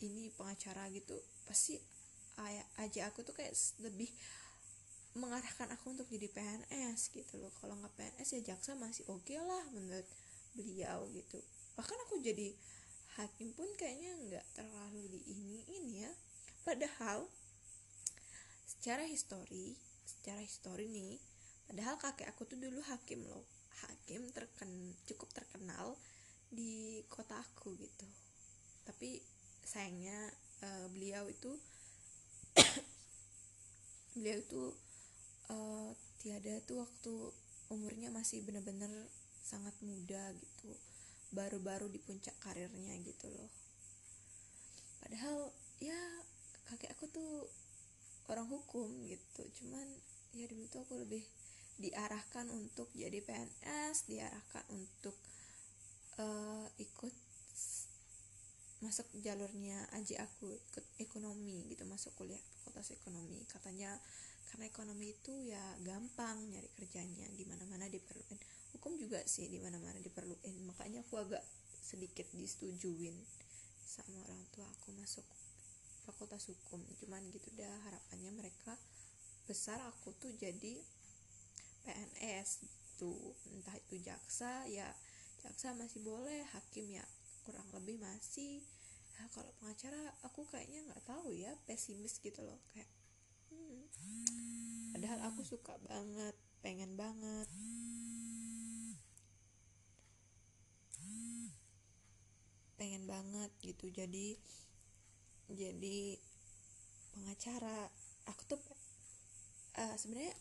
ini pengacara gitu pasti aja aku tuh kayak lebih mengarahkan aku untuk jadi PNS gitu loh. Kalau nggak PNS ya jaksa masih oke okay lah menurut beliau gitu. Bahkan aku jadi hakim pun kayaknya nggak terlalu di ini ini ya. Padahal secara histori secara histori nih padahal kakek aku tuh dulu hakim loh. Hakim terken cukup terkenal di kota aku gitu. Tapi sayangnya uh, beliau itu beliau itu uh, tiada tuh waktu umurnya masih bener-bener sangat muda gitu. Baru-baru di puncak karirnya gitu loh. Padahal ya kakek aku tuh orang hukum gitu. Cuman ya dulu tuh aku lebih diarahkan untuk jadi PNS diarahkan untuk uh, ikut masuk jalurnya aja aku ikut ekonomi gitu masuk kuliah fakultas ekonomi. Katanya karena ekonomi itu ya gampang nyari kerjanya di mana mana diperluin. Hukum juga sih di mana mana diperluin. Makanya aku agak sedikit disetujuin sama orang tua aku masuk fakultas hukum. Cuman gitu dah harapannya mereka besar aku tuh jadi PNS tuh entah itu jaksa ya jaksa masih boleh hakim ya kurang lebih masih ya kalau pengacara aku kayaknya nggak tahu ya pesimis gitu loh kayak hmm, padahal aku suka banget pengen banget. Pengen banget gitu jadi jadi pengacara. Aku tuh uh, sebenarnya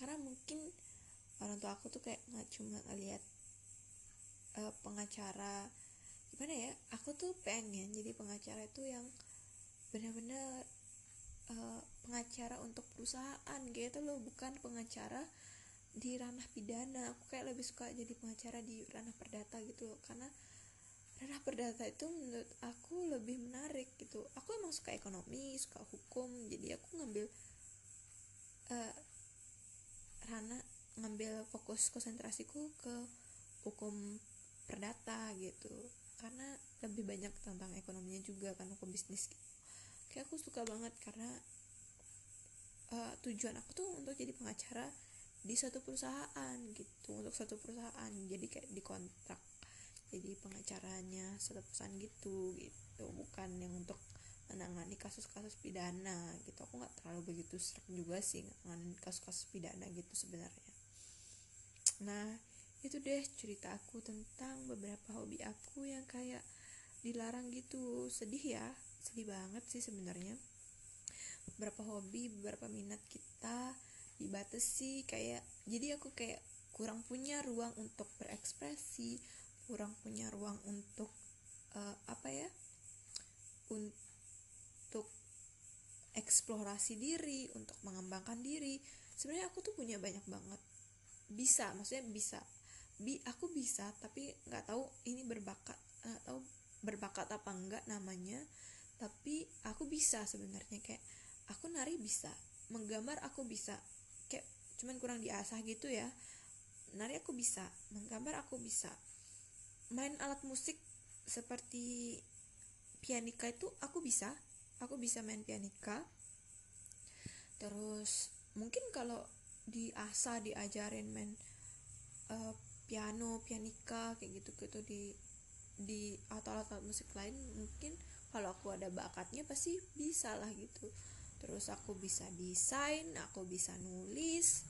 karena mungkin orang tua aku tuh kayak nggak cuma lihat uh, pengacara gimana ya aku tuh pengen jadi pengacara itu yang benar-benar uh, pengacara untuk perusahaan gitu loh bukan pengacara di ranah pidana. Aku kayak lebih suka jadi pengacara di ranah perdata gitu loh karena ranah perdata itu menurut aku lebih menarik gitu. Aku emang suka ekonomi suka hukum jadi aku ngambil uh, ranah ngambil fokus konsentrasiku ke hukum perdata gitu karena lebih banyak tentang ekonominya juga kan aku bisnis. Kayak aku suka banget karena uh, tujuan aku tuh untuk jadi pengacara di suatu perusahaan gitu untuk satu perusahaan. Jadi kayak dikontrak jadi pengacaranya suatu perusahaan gitu gitu. Bukan yang untuk menangani kasus-kasus pidana gitu. Aku nggak terlalu begitu serak juga sih menangani kasus-kasus pidana gitu sebenarnya. Nah itu deh cerita aku tentang beberapa hobi aku yang kayak dilarang gitu. Sedih ya sedih banget sih sebenarnya. Beberapa hobi beberapa minat kita dibatasi kayak jadi aku kayak kurang punya ruang untuk berekspresi kurang punya ruang untuk uh, apa ya untuk eksplorasi diri untuk mengembangkan diri. Sebenarnya aku tuh punya banyak banget. Bisa maksudnya bisa bi aku bisa tapi nggak tahu ini berbakat nggak tahu berbakat apa enggak namanya. Tapi aku bisa sebenarnya kayak aku nari bisa menggambar aku bisa. Kayak cuman kurang diasah gitu ya. Nari aku bisa menggambar aku bisa. Main alat musik seperti pianika itu aku bisa. Aku bisa main pianika. Terus mungkin kalau di asa diajarin main uh, piano pianika kayak gitu gitu di di atau alat-alat musik lain mungkin kalau aku ada bakatnya pasti bisa lah gitu. Terus aku bisa desain aku bisa nulis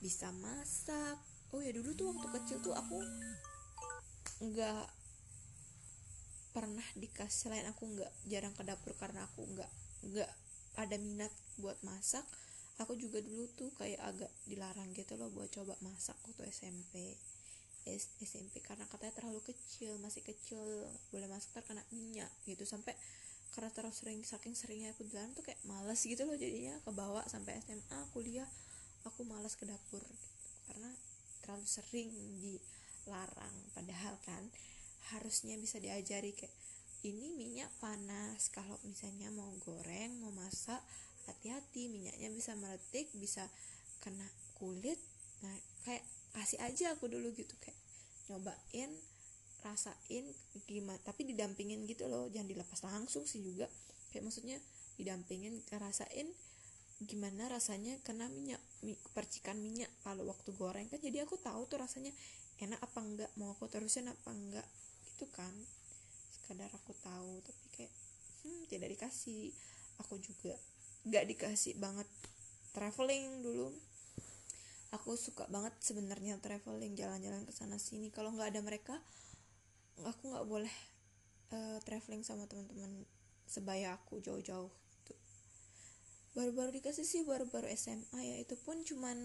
bisa masak. Oh ya dulu tuh waktu kecil tuh aku nggak pernah dikasih selain aku nggak jarang ke dapur karena aku nggak nggak ada minat buat masak aku juga dulu tuh kayak agak dilarang gitu loh buat coba masak waktu SMP SMP karena katanya terlalu kecil masih kecil boleh masak terkena minyak gitu. Sampai karena terlalu sering saking seringnya aku dilarang tuh kayak males gitu loh jadinya. Kebawa sampai SMA kuliah aku malas ke dapur gitu. Karena terlalu sering di larang padahal kan harusnya bisa diajari kayak ini minyak panas. Kalau misalnya mau goreng mau masak hati-hati. Minyaknya bisa meletik bisa kena kulit. Nah kayak kasih aja aku dulu gitu kayak nyobain rasain gimana tapi didampingin gitu loh jangan dilepas langsung sih juga. Kayak maksudnya didampingin rasain gimana rasanya kena minyak percikan minyak kalau waktu goreng kan. Jadi aku tahu tuh rasanya enak apa enggak mau aku terusin apa enggak gitu kan. Sekadar aku tahu tapi kayak hmm, tidak dikasih. Aku juga nggak dikasih banget traveling dulu aku suka banget sebenarnya traveling jalan-jalan ke sana sini. Kalau nggak ada mereka aku nggak boleh uh, traveling sama teman-teman sebaya aku jauh-jauh gitu. baru-baru dikasih sih baru-baru SMA ya. Itu pun cuman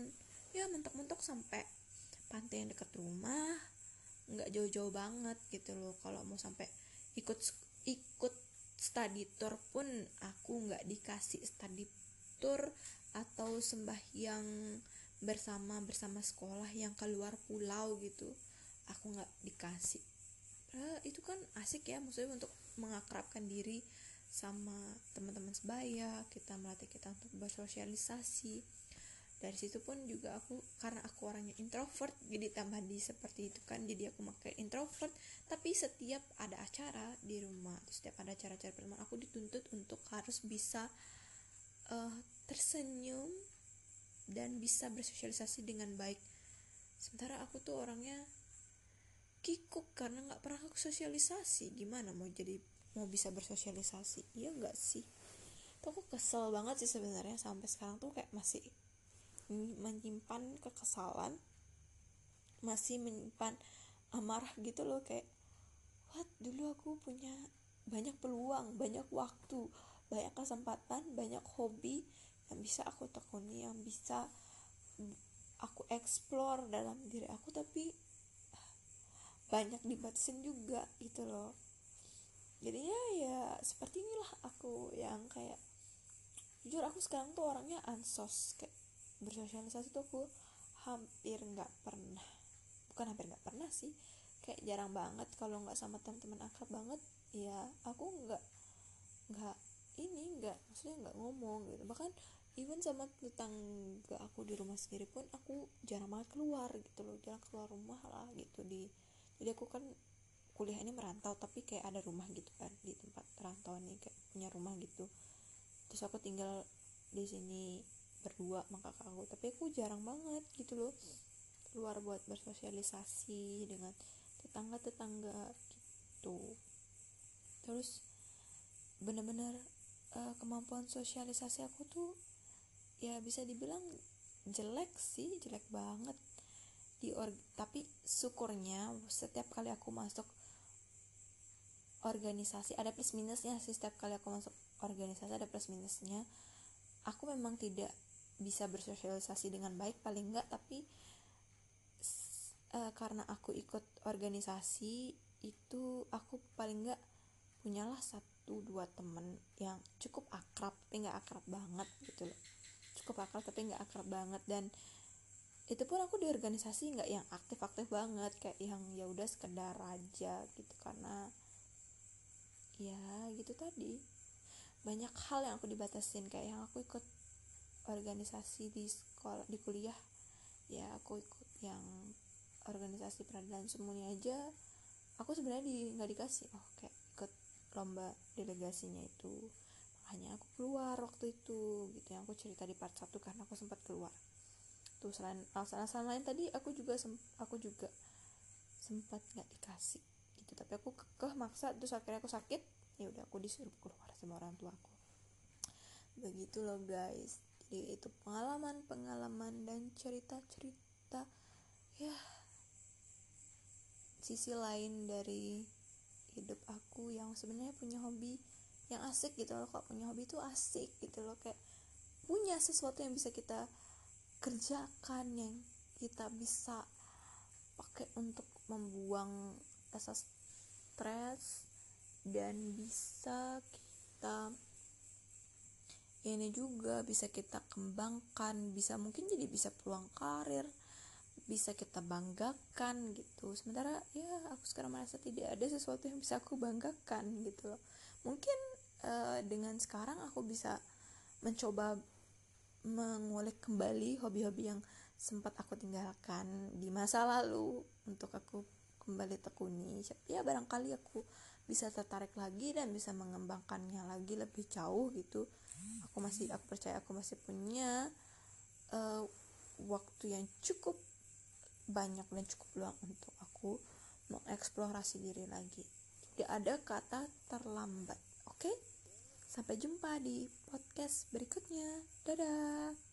ya mentok-mentok sampai pantai yang dekat rumah nggak jauh-jauh banget gitu loh. Kalau mau sampai ikut ikut study tour pun aku nggak dikasih study tour atau sembahyang bersama bersama sekolah yang keluar pulau gitu. Aku nggak dikasih. Uh, itu kan asik ya maksudnya untuk mengakrabkan diri sama teman-teman sebaya kita melatih kita untuk bersosialisasi. Dari situ pun juga aku karena aku orangnya introvert jadi tambah di seperti itu kan jadi aku pakai introvert. Tapi setiap ada acara di rumah setiap ada acara-acara pertemuan aku dituntut untuk harus bisa uh, tersenyum dan bisa bersosialisasi dengan baik. Sementara aku tuh orangnya kikuk karena nggak pernah aku sosialisasi. Gimana mau jadi mau bisa bersosialisasi? Iya nggak sih? Tuh aku kesel banget sih sebenarnya sampai sekarang tuh kayak masih menyimpan kekesalan masih menyimpan amarah gitu loh kayak what? Dulu aku punya banyak peluang banyak waktu banyak kesempatan banyak hobi yang bisa aku tekuni yang bisa aku explore dalam diri aku tapi banyak dibatasin juga gitu loh. Jadinya ya seperti inilah aku yang kayak jujur aku sekarang tuh orangnya ansos kayak bersosialisasi tuh aku hampir nggak pernah bukan hampir nggak pernah sih kayak jarang banget. Kalau nggak sama teman-teman akrab banget ya aku nggak nggak ini nggak maksudnya nggak ngomong gitu. Bahkan even sama tetangga aku di rumah sendiri pun aku jarang banget keluar gitu loh. Jarang keluar rumah lah gitu di jadi aku kan kuliah ini merantau tapi kayak ada rumah gitu kan di tempat rantau nih kayak punya rumah gitu. Terus aku tinggal di sini berdua maka aku tapi aku jarang banget gitu loh keluar buat bersosialisasi dengan tetangga-tetangga gitu. Terus bener-bener uh, kemampuan sosialisasi aku tuh ya bisa dibilang jelek sih jelek banget. Di or tapi syukurnya setiap kali aku masuk organisasi ada plus minusnya sih setiap kali aku masuk organisasi ada plus minusnya. Aku memang tidak bisa bersosialisasi dengan baik paling enggak tapi uh, karena aku ikut organisasi itu aku paling enggak punyalah satu dua temen yang cukup akrab tapi nggak akrab banget gitu loh. Cukup akrab tapi nggak akrab banget. Dan itu pun aku di organisasi nggak yang aktif-aktif banget kayak yang ya udah sekedar aja gitu. Karena ya gitu tadi. Banyak hal yang aku dibatasin kayak yang aku ikut organisasi di sekolah di kuliah. Ya aku ikut yang organisasi peradilan semuanya aja. Aku sebenarnya di nggak dikasih. Oh kayak lomba delegasinya itu. Makanya aku keluar waktu itu gitu. Yang aku cerita di part 1 karena aku sempat keluar. Tuh selain alasan-alasan lain tadi aku juga aku juga sempat nggak dikasih gitu. Tapi aku kekeh maksa terus akhirnya aku sakit ya udah aku disuruh keluar sama orang tua aku. Begitu loh guys. Jadi itu pengalaman pengalaman dan cerita cerita ya sisi lain dari hidup aku yang sebenarnya punya hobi yang asik gitu loh kok punya hobi itu asik gitu loh. Kayak punya sesuatu yang bisa kita kerjakan yang kita bisa pakai untuk membuang rasa stres dan bisa kita ini juga bisa kita kembangkan bisa mungkin jadi bisa peluang karir bisa kita banggakan gitu. Sementara ya aku sekarang merasa tidak ada sesuatu yang bisa aku banggakan gitu loh. Mungkin uh, dengan sekarang aku bisa mencoba mengulik kembali hobi-hobi yang sempat aku tinggalkan di masa lalu untuk aku kembali tekuni. Ya barangkali aku bisa tertarik lagi dan bisa mengembangkannya lagi lebih jauh gitu. Aku masih aku percaya aku masih punya uh, waktu yang cukup banyak dan cukup luang untuk aku mengeksplorasi diri lagi tidak ada kata terlambat oke? Sampai jumpa di podcast berikutnya. Dadah.